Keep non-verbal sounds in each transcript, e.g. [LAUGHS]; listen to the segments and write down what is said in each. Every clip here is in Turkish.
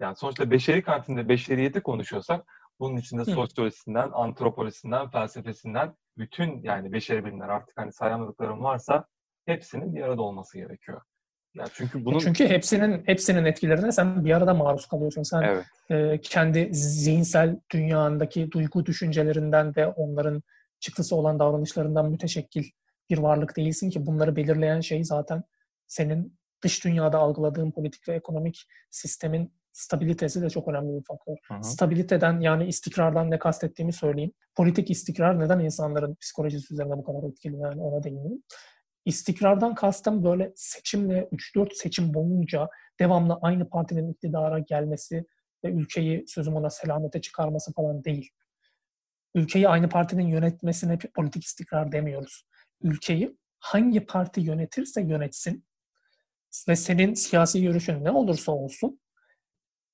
Yani sonuçta beşeri kantinde beşeriyeti konuşuyorsak bunun içinde sosyolojisinden, antropolojisinden, felsefesinden bütün yani beşeri bilimler artık hani sayamadıklarım varsa hepsinin bir arada olması gerekiyor. Ya çünkü bunun çünkü hepsinin hepsinin etkilerine sen bir arada maruz kalıyorsun. Sen evet. e, kendi zihinsel dünyandaki duygu düşüncelerinden de onların çıktısı olan davranışlarından müteşekkil bir varlık değilsin ki bunları belirleyen şey zaten senin dış dünyada algıladığın politik ve ekonomik sistemin stabilitesi de çok önemli bir faktör. Hı. Stabiliteden yani istikrardan ne kastettiğimi söyleyeyim. Politik istikrar neden insanların psikolojisi üzerine bu kadar etkili yani ona değineyim. İstikrardan kastım böyle seçimle 3-4 seçim boyunca devamlı aynı partinin iktidara gelmesi ve ülkeyi sözüm ona selamete çıkarması falan değil. Ülkeyi aynı partinin yönetmesine politik istikrar demiyoruz. Ülkeyi hangi parti yönetirse yönetsin ve senin siyasi görüşün ne olursa olsun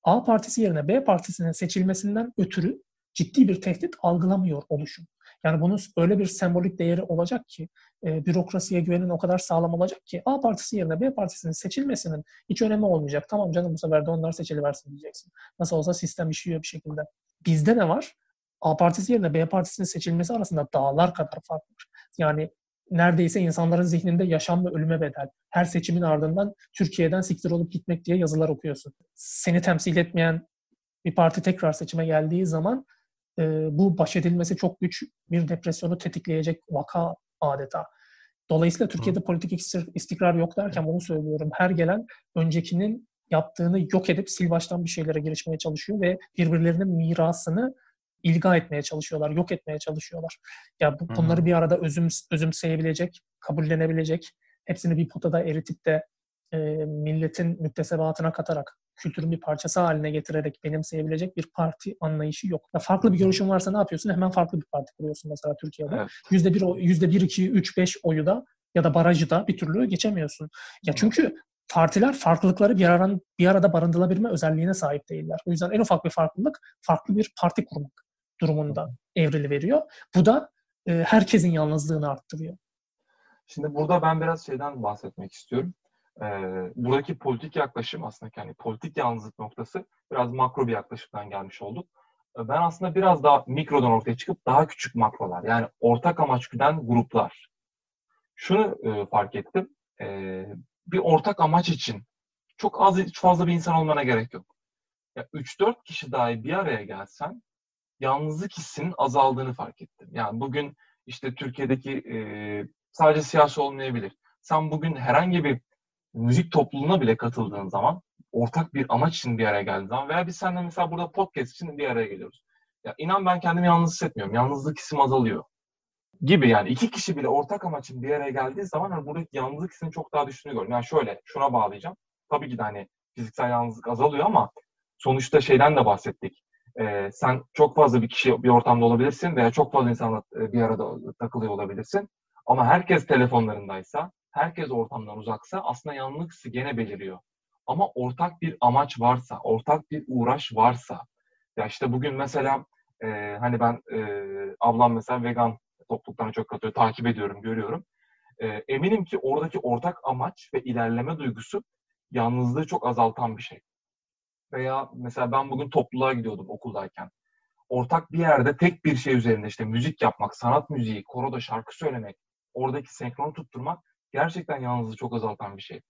A partisi yerine B partisinin seçilmesinden ötürü ciddi bir tehdit algılamıyor oluşum. Yani bunun öyle bir sembolik değeri olacak ki, e, bürokrasiye güvenin o kadar sağlam olacak ki A partisi yerine B partisinin seçilmesinin hiç önemi olmayacak. Tamam canım bu sefer de onlar seçiliversin diyeceksin. Nasıl olsa sistem işliyor bir şekilde. Bizde ne var? A partisi yerine B partisinin seçilmesi arasında dağlar kadar fark var. Yani neredeyse insanların zihninde yaşam ve ölüme bedel. Her seçimin ardından Türkiye'den siktir olup gitmek diye yazılar okuyorsun. Seni temsil etmeyen bir parti tekrar seçime geldiği zaman e, bu baş edilmesi çok güç bir depresyonu tetikleyecek vaka adeta. Dolayısıyla Türkiye'de Hı. politik istikrar yok derken bunu söylüyorum. Her gelen öncekinin yaptığını yok edip sil baştan bir şeylere girişmeye çalışıyor ve birbirlerinin mirasını ilga etmeye çalışıyorlar, yok etmeye çalışıyorlar. Ya bu, bunları bir arada özüm, özümseyebilecek, kabullenebilecek, hepsini bir potada eritip de e, milletin müktesebatına katarak, kültürün bir parçası haline getirerek benimseyebilecek bir parti anlayışı yok. Ya farklı bir görüşün varsa ne yapıyorsun? Hemen farklı bir parti kuruyorsun mesela Türkiye'de. Yüzde bir, yüzde bir, iki, üç, beş oyu da ya da barajı da bir türlü geçemiyorsun. Ya çünkü partiler farklılıkları bir, aran, bir arada barındırılabilme özelliğine sahip değiller. O yüzden en ufak bir farklılık farklı bir parti kurmak durumunda evrili veriyor. Bu da e, herkesin yalnızlığını arttırıyor. Şimdi burada ben biraz şeyden bahsetmek istiyorum. Ee, buradaki politik yaklaşım aslında yani politik yalnızlık noktası biraz makro bir yaklaşımdan gelmiş olduk. Ee, ben aslında biraz daha mikrodan ortaya çıkıp daha küçük makrolar yani ortak amaç güden gruplar. Şunu e, fark ettim. E, bir ortak amaç için çok az fazla bir insan olmana gerek yok. Ya 3-4 kişi dahi bir araya gelsen yalnızlık hissinin azaldığını fark ettim. Yani bugün işte Türkiye'deki e, sadece siyasi olmayabilir. Sen bugün herhangi bir müzik topluluğuna bile katıldığın zaman ortak bir amaç için bir araya geldiğin zaman veya biz seninle mesela burada podcast için bir araya geliyoruz. Ya inan ben kendimi yalnız hissetmiyorum. Yalnızlık hissim azalıyor. Gibi yani iki kişi bile ortak amaç için bir araya geldiği zaman hani buradaki yalnızlık hissini çok daha düştüğünü gördüm. Yani şöyle şuna bağlayacağım. Tabii ki de hani fiziksel yalnızlık azalıyor ama sonuçta şeyden de bahsettik e, sen çok fazla bir kişi bir ortamda olabilirsin veya çok fazla insanla e, bir arada takılıyor olabilirsin. Ama herkes telefonlarındaysa, herkes ortamdan uzaksa aslında yalnızlık hissi gene beliriyor. Ama ortak bir amaç varsa, ortak bir uğraş varsa, ya işte bugün mesela e, hani ben e, ablam mesela vegan topluluklarına çok katıyor, takip ediyorum, görüyorum. E, eminim ki oradaki ortak amaç ve ilerleme duygusu yalnızlığı çok azaltan bir şey. Veya mesela ben bugün topluluğa gidiyordum okuldayken. Ortak bir yerde tek bir şey üzerinde işte müzik yapmak, sanat müziği, koroda şarkı söylemek, oradaki senkronu tutturmak gerçekten yalnızlığı çok azaltan bir şey.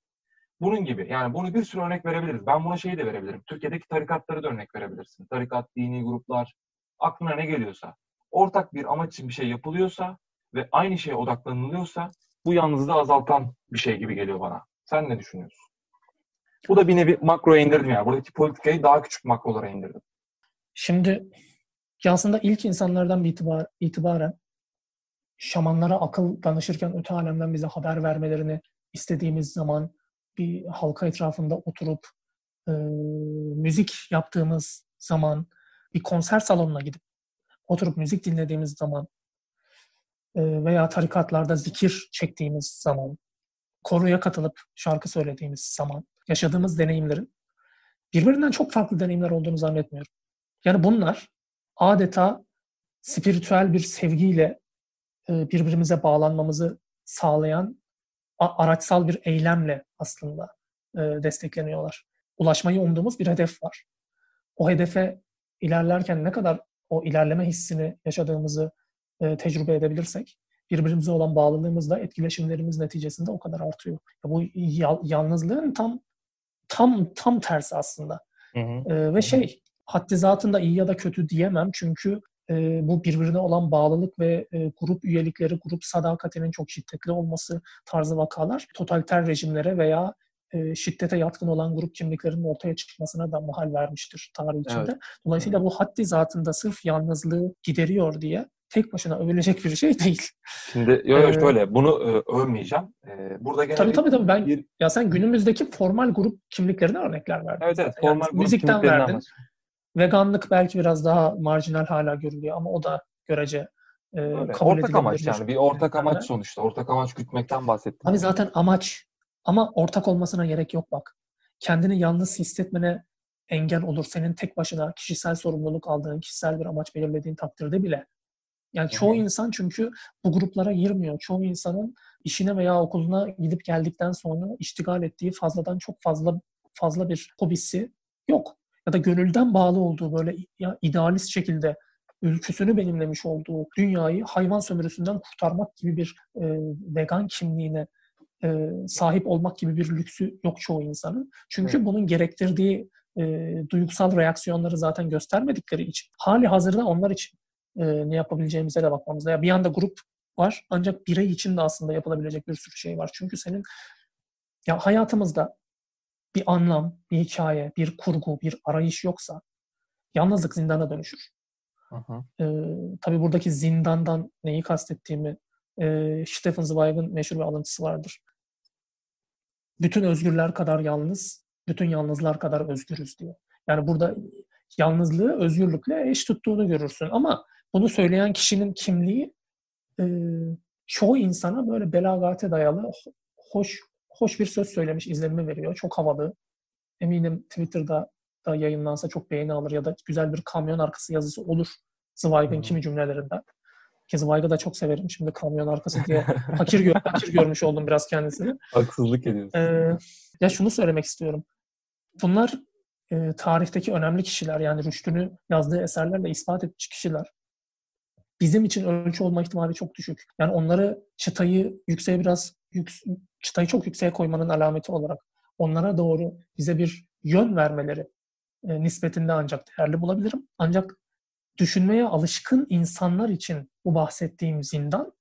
Bunun gibi yani bunu bir sürü örnek verebiliriz. Ben buna şeyi de verebilirim. Türkiye'deki tarikatları da örnek verebilirsin. Tarikat, dini gruplar, aklına ne geliyorsa. Ortak bir amaç için bir şey yapılıyorsa ve aynı şeye odaklanılıyorsa bu yalnızlığı azaltan bir şey gibi geliyor bana. Sen ne düşünüyorsun? Bu da bir nevi makroya indirdim yani. Buradaki politikayı daha küçük makrolara indirdim. Şimdi aslında ilk insanlardan itibar, itibaren şamanlara akıl danışırken öte alemden bize haber vermelerini istediğimiz zaman bir halka etrafında oturup e, müzik yaptığımız zaman bir konser salonuna gidip oturup müzik dinlediğimiz zaman e, veya tarikatlarda zikir çektiğimiz zaman koroya katılıp şarkı söylediğimiz zaman yaşadığımız deneyimlerin birbirinden çok farklı deneyimler olduğunu zannetmiyorum. Yani bunlar adeta spiritüel bir sevgiyle e, birbirimize bağlanmamızı sağlayan araçsal bir eylemle aslında e, destekleniyorlar. Ulaşmayı umduğumuz bir hedef var. o hedefe ilerlerken ne kadar o ilerleme hissini yaşadığımızı e, tecrübe edebilirsek birbirimize olan bağlılığımız da etkileşimlerimiz neticesinde o kadar artıyor. Bu yalnızlığın tam tam tam tersi aslında. Hı hı. E, ve şey haddi zatında iyi ya da kötü diyemem çünkü e, bu birbirine olan bağlılık ve e, grup üyelikleri, grup sadakatinin çok şiddetli olması tarzı vakalar totaliter rejimlere veya e, şiddete yatkın olan grup kimliklerinin ortaya çıkmasına da mahal vermiştir tarih içinde. Evet. Dolayısıyla bu haddi zatında sırf yalnızlığı gideriyor diye tek başına övülecek bir şey değil. Şimdi yo, yo, ee, şöyle bunu e, övmeyeceğim. E, burada gene tabii, tabii tabii ben bir... ya sen günümüzdeki formal grup kimliklerine örnekler verdin. Evet evet formal yani, grup müzikten verdin. Veganlık belki biraz daha marjinal hala görülüyor ama o da görece e, kabul Ortak amaç yani bir ortak amaç sonuçta. Ortak amaç gütmekten bahsettim. Abi zaten amaç ama ortak olmasına gerek yok bak. Kendini yalnız hissetmene engel olur. Senin tek başına kişisel sorumluluk aldığın, kişisel bir amaç belirlediğin takdirde bile. Yani çoğu insan çünkü bu gruplara girmiyor. Çoğu insanın işine veya okuluna gidip geldikten sonra iştigal ettiği fazladan çok fazla fazla bir hobisi yok. Ya da gönülden bağlı olduğu böyle ya idealist şekilde ülküsünü benimlemiş olduğu dünyayı hayvan sömürüsünden kurtarmak gibi bir e, vegan kimliğine e, sahip olmak gibi bir lüksü yok çoğu insanın. Çünkü evet. bunun gerektirdiği e, duygusal reaksiyonları zaten göstermedikleri için hali hazırda onlar için e, ne yapabileceğimize de bakmamız lazım. Bir yanda grup var ancak birey için de aslında yapılabilecek bir sürü şey var. Çünkü senin ya hayatımızda bir anlam, bir hikaye, bir kurgu, bir arayış yoksa yalnızlık zindana dönüşür. Hı hı. Ee, tabii buradaki zindandan neyi kastettiğimi e, Stephen Zweig'ın meşhur bir alıntısı vardır. Bütün özgürler kadar yalnız, bütün yalnızlar kadar özgürüz diyor. Yani burada yalnızlığı özgürlükle eş tuttuğunu görürsün. Ama bunu söyleyen kişinin kimliği e, çoğu insana böyle belagate dayalı hoş hoş bir söz söylemiş izlenimi veriyor. Çok havalı. Eminim Twitter'da da yayınlansa çok beğeni alır ya da güzel bir kamyon arkası yazısı olur Zweig'ın hmm. kimi cümlelerinden. Ki Zweig'ı da çok severim. Şimdi kamyon arkası diye [LAUGHS] hakir, gör hakir görmüş oldum biraz kendisini. Haksızlık ediyorsun. Ee, ya şunu söylemek istiyorum. Bunlar e, tarihteki önemli kişiler. Yani Rüştü'nü yazdığı eserlerle ispat etmiş kişiler bizim için ölçü olma ihtimali çok düşük. Yani onları çıtayı yükseğe biraz yük, çıtayı çok yükseğe koymanın alameti olarak onlara doğru bize bir yön vermeleri e, nispetinde ancak değerli bulabilirim. Ancak düşünmeye alışkın insanlar için bu bahsettiğim zindan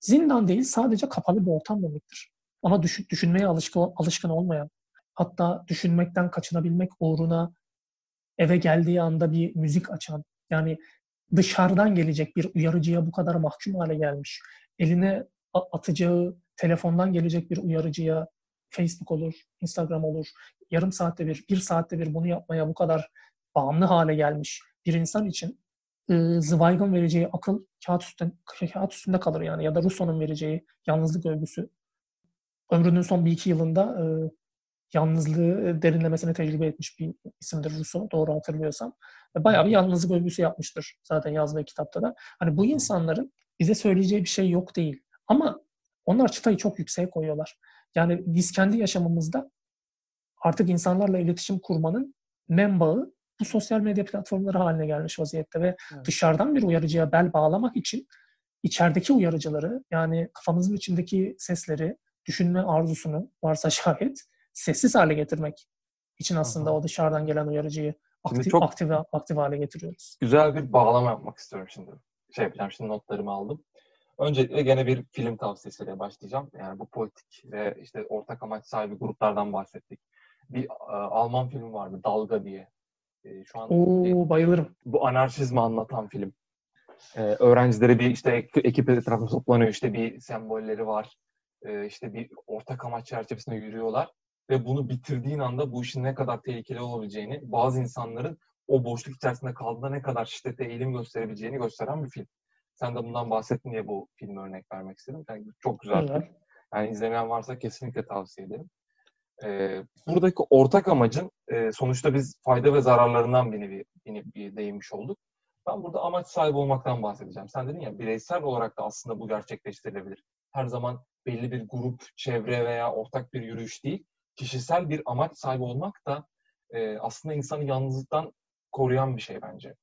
zindan değil sadece kapalı bir ortam demektir. Ama düşün, düşünmeye alışkın, alışkın olmayan hatta düşünmekten kaçınabilmek uğruna eve geldiği anda bir müzik açan yani dışarıdan gelecek bir uyarıcıya bu kadar mahkum hale gelmiş. Eline atacağı telefondan gelecek bir uyarıcıya Facebook olur, Instagram olur. Yarım saatte bir, bir saatte bir bunu yapmaya bu kadar bağımlı hale gelmiş bir insan için e, Zweig'ın vereceği akıl kağıt üstünde, kağıt üstünde kalır yani. Ya da Rousseau'nun vereceği yalnızlık övgüsü. Ömrünün son bir iki yılında e, yalnızlığı derinlemesine tecrübe etmiş bir isimdir Rousseau doğru hatırlıyorsam. Bayağı bir yalnızlık övgüsü yapmıştır zaten yazdığı kitapta da. Hani bu insanların bize söyleyeceği bir şey yok değil. Ama onlar çıtayı çok yükseğe koyuyorlar. Yani biz kendi yaşamımızda artık insanlarla iletişim kurmanın menbaı bu sosyal medya platformları haline gelmiş vaziyette ve evet. dışarıdan bir uyarıcıya bel bağlamak için içerideki uyarıcıları yani kafamızın içindeki sesleri, düşünme arzusunu varsa [LAUGHS] şayet sessiz hale getirmek için aslında Aha. o dışarıdan gelen uyarıcıyı aktif, çok aktif, aktif hale getiriyoruz. Güzel bir bağlama yapmak istiyorum şimdi. Şey yapacağım şimdi notlarımı aldım. Öncelikle gene bir film tavsiyesiyle başlayacağım. Yani bu politik ve işte ortak amaç sahibi gruplardan bahsettik. Bir e, Alman filmi vardı Dalga diye. E, şu an Oo, bayılırım. Bu anarşizmi anlatan film. E, öğrencileri bir işte ekip etrafında toplanıyor. İşte bir sembolleri var. E, işte bir ortak amaç çerçevesinde yürüyorlar ve bunu bitirdiğin anda bu işin ne kadar tehlikeli olabileceğini, bazı insanların o boşluk içerisinde kaldığında ne kadar şiddete eğilim gösterebileceğini gösteren bir film. Sen de bundan bahsettin diye bu filme örnek vermek istedim. Yani çok güzel. Evet. Yani izlemeyen varsa kesinlikle tavsiye ederim. Ee, buradaki ortak amacın e, sonuçta biz fayda ve zararlarından bir nevi, bir nevi değinmiş olduk. Ben burada amaç sahibi olmaktan bahsedeceğim. Sen dedin ya bireysel olarak da aslında bu gerçekleştirilebilir. Her zaman belli bir grup, çevre veya ortak bir yürüyüş değil kişisel bir amaç sahibi olmak da e, aslında insanı yalnızlıktan koruyan bir şey bence.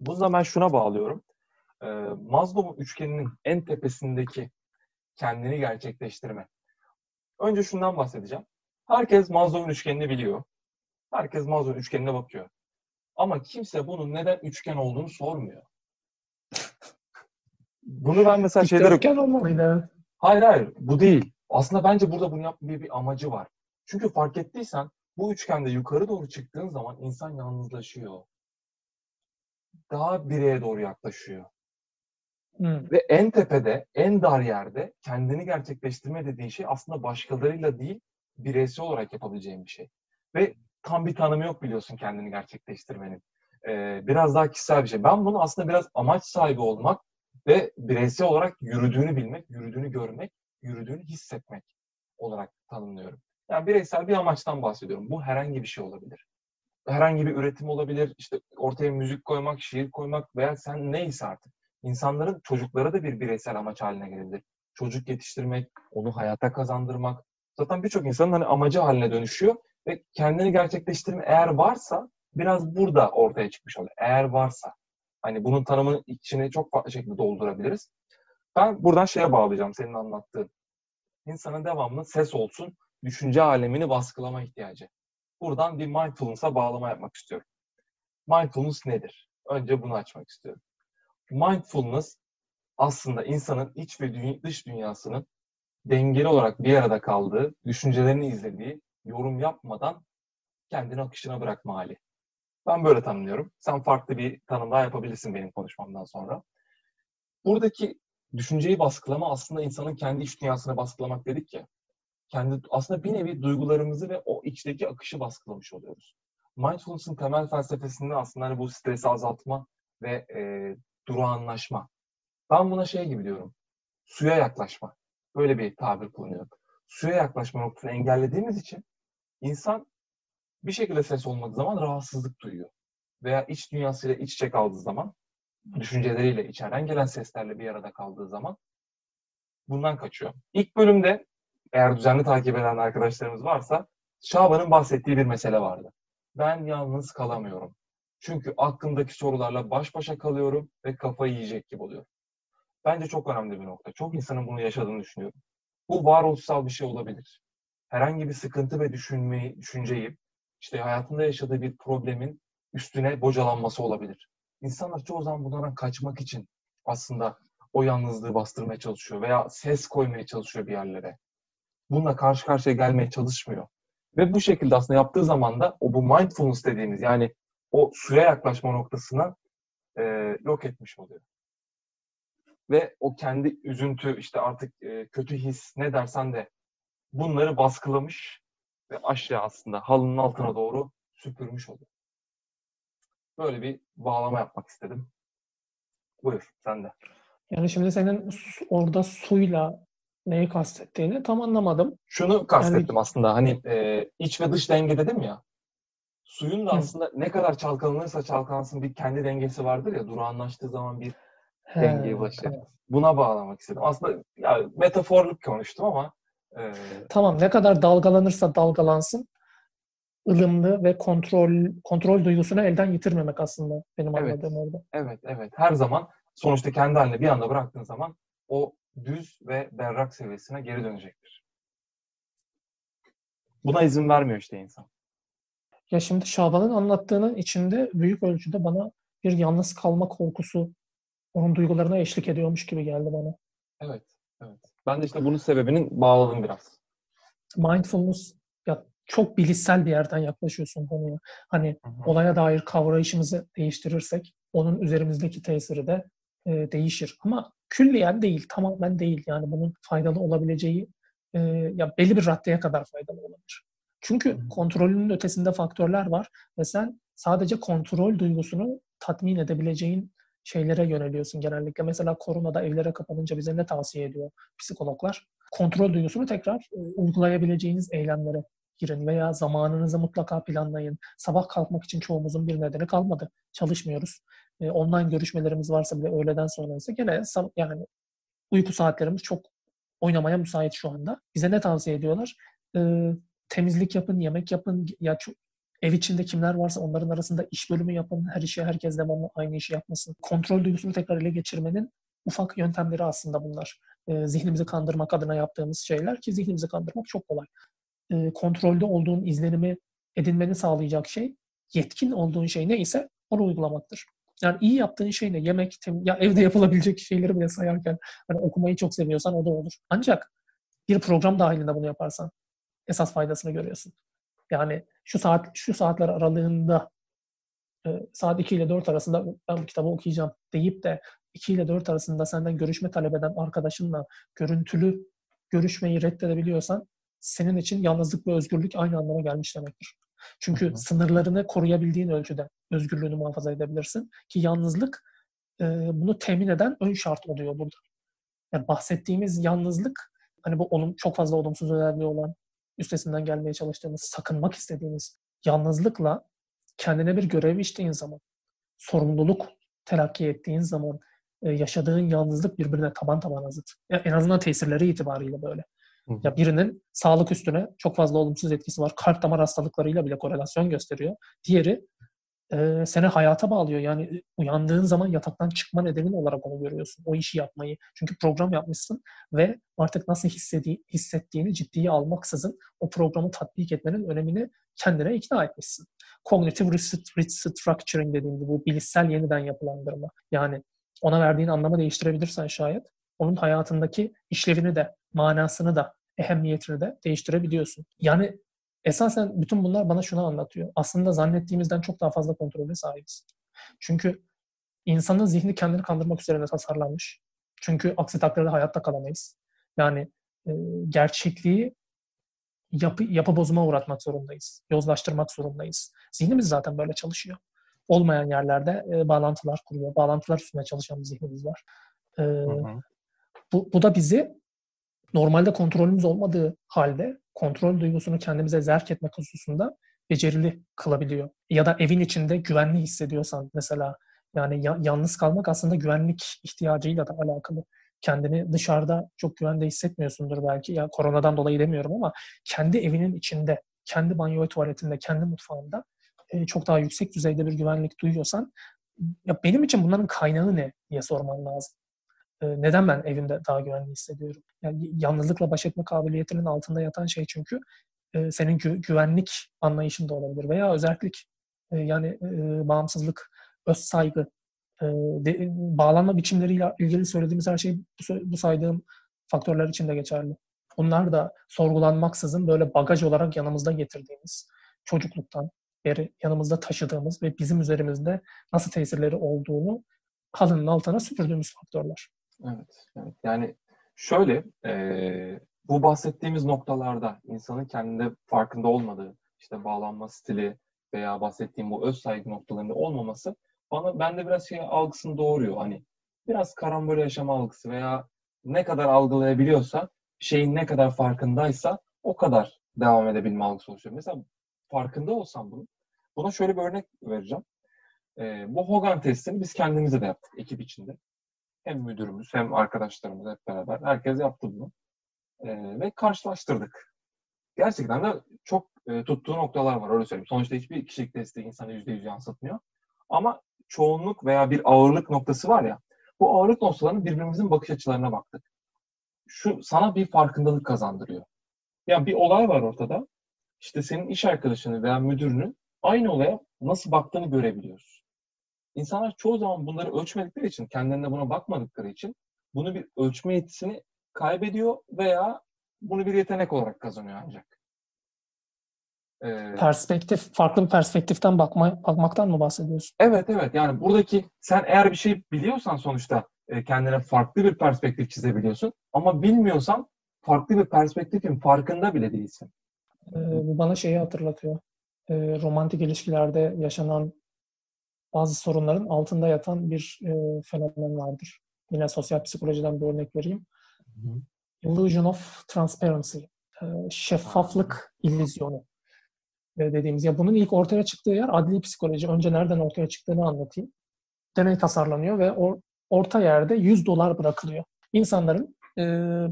Bunu ben şuna bağlıyorum. Ee, Maslow'un üçgeninin en tepesindeki kendini gerçekleştirme. Önce şundan bahsedeceğim. Herkes Maslow'un üçgenini biliyor. Herkes Maslow'un üçgenine bakıyor. Ama kimse bunun neden üçgen olduğunu sormuyor. Bunu ben mesela şeyler... Üçgen olmalıydı. Hayır hayır bu değil. Aslında bence burada bunu yapmanın bir amacı var. Çünkü fark ettiysen bu üçgende yukarı doğru çıktığın zaman insan yalnızlaşıyor. Daha bireye doğru yaklaşıyor. Hmm. Ve en tepede, en dar yerde kendini gerçekleştirme dediğin şey aslında başkalarıyla değil, bireysel olarak yapabileceğin bir şey. Ve tam bir tanımı yok biliyorsun kendini gerçekleştirmenin. Ee, biraz daha kişisel bir şey. Ben bunu aslında biraz amaç sahibi olmak ve bireysel olarak yürüdüğünü bilmek, yürüdüğünü görmek, yürüdüğünü hissetmek olarak tanımlıyorum. Yani bireysel bir amaçtan bahsediyorum. Bu herhangi bir şey olabilir. Herhangi bir üretim olabilir. İşte ortaya müzik koymak, şiir koymak veya sen neyse artık. İnsanların çocuklara da bir bireysel amaç haline gelebilir. Çocuk yetiştirmek, onu hayata kazandırmak. Zaten birçok insanın hani amacı haline dönüşüyor ve kendini gerçekleştirme eğer varsa biraz burada ortaya çıkmış oluyor. Eğer varsa. Hani bunun tanımını içine çok farklı şekilde doldurabiliriz. Ben buradan şeye bağlayacağım senin anlattığın. İnsanın devamlı ses olsun, düşünce alemini baskılama ihtiyacı. Buradan bir mindfulness'a bağlama yapmak istiyorum. Mindfulness nedir? Önce bunu açmak istiyorum. Mindfulness aslında insanın iç ve dış dünyasının dengeli olarak bir arada kaldığı, düşüncelerini izlediği, yorum yapmadan kendini akışına bırakma hali. Ben böyle tanımlıyorum. Sen farklı bir tanım daha yapabilirsin benim konuşmamdan sonra. Buradaki düşünceyi baskılama aslında insanın kendi iç dünyasını baskılamak dedik ya. Kendi aslında bir nevi duygularımızı ve o içteki akışı baskılamış oluyoruz. Mindfulness'ın temel felsefesinde aslında hani bu stresi azaltma ve e, durağanlaşma. Ben buna şey gibi diyorum. Suya yaklaşma. Böyle bir tabir kullanıyorum. Suya yaklaşma noktasını engellediğimiz için insan bir şekilde ses olmadığı zaman rahatsızlık duyuyor. Veya iç dünyasıyla iç içe kaldığı zaman, düşünceleriyle, içeriden gelen seslerle bir arada kaldığı zaman bundan kaçıyor. İlk bölümde eğer düzenli takip eden arkadaşlarımız varsa Şaban'ın bahsettiği bir mesele vardı. Ben yalnız kalamıyorum. Çünkü aklımdaki sorularla baş başa kalıyorum ve kafayı yiyecek gibi oluyor. Bence çok önemli bir nokta. Çok insanın bunu yaşadığını düşünüyorum. Bu varoluşsal bir şey olabilir. Herhangi bir sıkıntı ve düşünmeyi, düşünceyi işte hayatında yaşadığı bir problemin üstüne bocalanması olabilir. İnsanlar çoğu zaman bundan kaçmak için aslında o yalnızlığı bastırmaya çalışıyor veya ses koymaya çalışıyor bir yerlere. Bununla karşı karşıya gelmeye çalışmıyor. Ve bu şekilde aslında yaptığı zaman da o bu mindfulness dediğimiz yani o suya yaklaşma noktasına e, yok etmiş oluyor. Ve o kendi üzüntü işte artık e, kötü his ne dersen de bunları baskılamış ve aşağı aslında halının altına doğru süpürmüş oluyor. Böyle bir bağlama yapmak istedim. Buyur sen de. Yani şimdi senin orada suyla neyi kastettiğini tam anlamadım. Şunu kastettim yani... aslında hani e, iç ve dış denge dedim ya. Suyun da Hı. aslında ne kadar çalkalanırsa çalkalansın bir kendi dengesi vardır ya durağanlaştığı zaman bir He, dengeye ulaşır. Tamam. Buna bağlamak istedim. Aslında ya, metaforluk konuştum ama ee, tamam ne kadar dalgalanırsa dalgalansın ılımlı ve kontrol kontrol duygusunu elden yitirmemek aslında benim evet, anladığım orada. Evet, evet. Her zaman sonuçta kendi haline bir anda bıraktığın zaman o düz ve berrak seviyesine geri dönecektir. Buna izin vermiyor işte insan. Ya şimdi Şaban'ın anlattığının içinde büyük ölçüde bana bir yalnız kalma korkusu onun duygularına eşlik ediyormuş gibi geldi bana. Evet, evet. Ben de işte bunun sebebinin bağladım biraz. Mindfulness ya çok bilişsel bir yerden yaklaşıyorsun konuya. Hani hı hı. olaya dair kavrayışımızı değiştirirsek onun üzerimizdeki tesiri de e, değişir. Ama külliyen değil, tamamen değil. Yani bunun faydalı olabileceği e, ya belli bir raddeye kadar faydalı olabilir. Çünkü kontrolünün ötesinde faktörler var ve sen sadece kontrol duygusunu tatmin edebileceğin şeylere yöneliyorsun genellikle. Mesela koronada evlere kapanınca bize ne tavsiye ediyor psikologlar? Kontrol duygusunu tekrar e, uygulayabileceğiniz eylemlere girin veya zamanınızı mutlaka planlayın. Sabah kalkmak için çoğumuzun bir nedeni kalmadı. Çalışmıyoruz. E, online görüşmelerimiz varsa bile öğleden sonrası gene yani uyku saatlerimiz çok oynamaya müsait şu anda. Bize ne tavsiye ediyorlar? E, temizlik yapın, yemek yapın. Ya çok, Ev içinde kimler varsa onların arasında iş bölümü yapın. Her işi herkes devamlı aynı işi yapmasın. Kontrol duygusunu tekrar ele geçirmenin ufak yöntemleri aslında bunlar. E, zihnimizi kandırmak adına yaptığımız şeyler ki zihnimizi kandırmak çok kolay. E, kontrolde olduğun izlenimi edinmeni sağlayacak şey, yetkin olduğun şey neyse onu uygulamaktır. Yani iyi yaptığın şey ne? Yemek, tem ya evde yapılabilecek şeyleri bile sayarken hani okumayı çok seviyorsan o da olur. Ancak bir program dahilinde bunu yaparsan esas faydasını görüyorsun. Yani şu saat şu saatler aralığında e, saat 2 ile 4 arasında ben bu kitabı okuyacağım deyip de 2 ile 4 arasında senden görüşme talep eden arkadaşınla görüntülü görüşmeyi reddedebiliyorsan senin için yalnızlık ve özgürlük aynı anlama gelmiş demektir. Çünkü Hı. sınırlarını koruyabildiğin ölçüde özgürlüğünü muhafaza edebilirsin. Ki yalnızlık e, bunu temin eden ön şart oluyor burada. Yani bahsettiğimiz yalnızlık hani bu onun çok fazla olumsuz özelliği olan üstesinden gelmeye çalıştığımız, sakınmak istediğimiz yalnızlıkla kendine bir görev içtiğin zaman, sorumluluk telakki ettiğin zaman e, yaşadığın yalnızlık birbirine taban taban zıt. Yani en azından tesirleri itibariyle böyle. Ya birinin sağlık üstüne çok fazla olumsuz etkisi var. Kalp damar hastalıklarıyla bile korelasyon gösteriyor. Diğeri e, seni hayata bağlıyor. Yani uyandığın zaman yataktan çıkma nedenin olarak onu görüyorsun. O işi yapmayı. Çünkü program yapmışsın ve artık nasıl hissedi, hissettiğini ciddiye almaksızın o programı tatbik etmenin önemini kendine ikna etmişsin. Cognitive restructuring dediğim bu bilişsel yeniden yapılandırma. Yani ona verdiğin anlamı değiştirebilirsen şayet onun hayatındaki işlevini de, manasını da, ehemmiyetini de değiştirebiliyorsun. Yani esasen bütün bunlar bana şunu anlatıyor. Aslında zannettiğimizden çok daha fazla kontrole sahibiz. Çünkü insanın zihni kendini kandırmak üzerine tasarlanmış. Çünkü aksi takdirde hayatta kalamayız. Yani e, gerçekliği yapı, yapı bozuma uğratmak zorundayız. Yozlaştırmak zorundayız. Zihnimiz zaten böyle çalışıyor. Olmayan yerlerde e, bağlantılar kuruyor. Bağlantılar üstünde çalışan bir zihnimiz var. E, hı hı. Bu, bu da bizi normalde kontrolümüz olmadığı halde kontrol duygusunu kendimize zerk etmek hususunda becerili kılabiliyor. Ya da evin içinde güvenli hissediyorsan mesela yani ya, yalnız kalmak aslında güvenlik ihtiyacıyla da alakalı. Kendini dışarıda çok güvende hissetmiyorsundur belki. Ya koronadan dolayı demiyorum ama kendi evinin içinde, kendi banyo ve tuvaletinde, kendi mutfağında e, çok daha yüksek düzeyde bir güvenlik duyuyorsan ya benim için bunların kaynağı ne diye sorman lazım. E, neden ben evimde daha güvenli hissediyorum? Yani yalnızlıkla baş etme kabiliyetinin altında yatan şey çünkü e, senin gü- güvenlik anlayışın da olabilir veya özellik e, yani e, bağımsızlık, öz saygı, bağlanma biçimleriyle ilgili söylediğimiz her şey bu, bu saydığım faktörler için de geçerli. Bunlar da sorgulanmaksızın böyle bagaj olarak yanımızda getirdiğimiz, çocukluktan beri yanımızda taşıdığımız ve bizim üzerimizde nasıl tesirleri olduğunu halının altına süpürdüğümüz faktörler. Evet, evet. Yani şöyle, e, bu bahsettiğimiz noktalarda insanın kendinde farkında olmadığı, işte bağlanma stili veya bahsettiğim bu öz saygı noktalarında olmaması bana bende biraz şey algısını doğuruyor. Hani biraz karambol yaşama algısı veya ne kadar algılayabiliyorsa, şeyin ne kadar farkındaysa o kadar devam edebilme algısı oluşuyor. Mesela farkında olsam bunu, buna şöyle bir örnek vereceğim. E, bu Hogan testini biz kendimize de yaptık ekip içinde hem müdürümüz hem arkadaşlarımız hep beraber herkes yaptı bunu. E, ve karşılaştırdık. Gerçekten de çok e, tuttuğu noktalar var öyle söyleyeyim. Sonuçta hiçbir kişilik testi insanı %100 yansıtmıyor. Ama çoğunluk veya bir ağırlık noktası var ya bu ağırlık noktalarının birbirimizin bakış açılarına baktık. Şu sana bir farkındalık kazandırıyor. Yani bir olay var ortada. İşte senin iş arkadaşını veya müdürünün aynı olaya nasıl baktığını görebiliyoruz. İnsanlar çoğu zaman bunları ölçmedikleri için, kendilerine buna bakmadıkları için bunu bir ölçme yetisini kaybediyor veya bunu bir yetenek olarak kazanıyor ancak. Ee, Perspektif, farklı bir perspektiften bakma, bakmaktan mı bahsediyorsun? Evet, evet. Yani buradaki sen eğer bir şey biliyorsan sonuçta e, kendine farklı bir perspektif çizebiliyorsun. Ama bilmiyorsan farklı bir perspektifin farkında bile değilsin. Ee, bu bana şeyi hatırlatıyor. Ee, romantik ilişkilerde yaşanan bazı sorunların altında yatan bir e, fenomen vardır. Yine sosyal psikolojiden bir örnek vereyim. Hı-hı. Illusion of transparency. E, şeffaflık illüzyonu e, dediğimiz. Ya bunun ilk ortaya çıktığı yer adli psikoloji. Önce nereden ortaya çıktığını anlatayım. Deney tasarlanıyor ve or, orta yerde 100 dolar bırakılıyor. İnsanların e,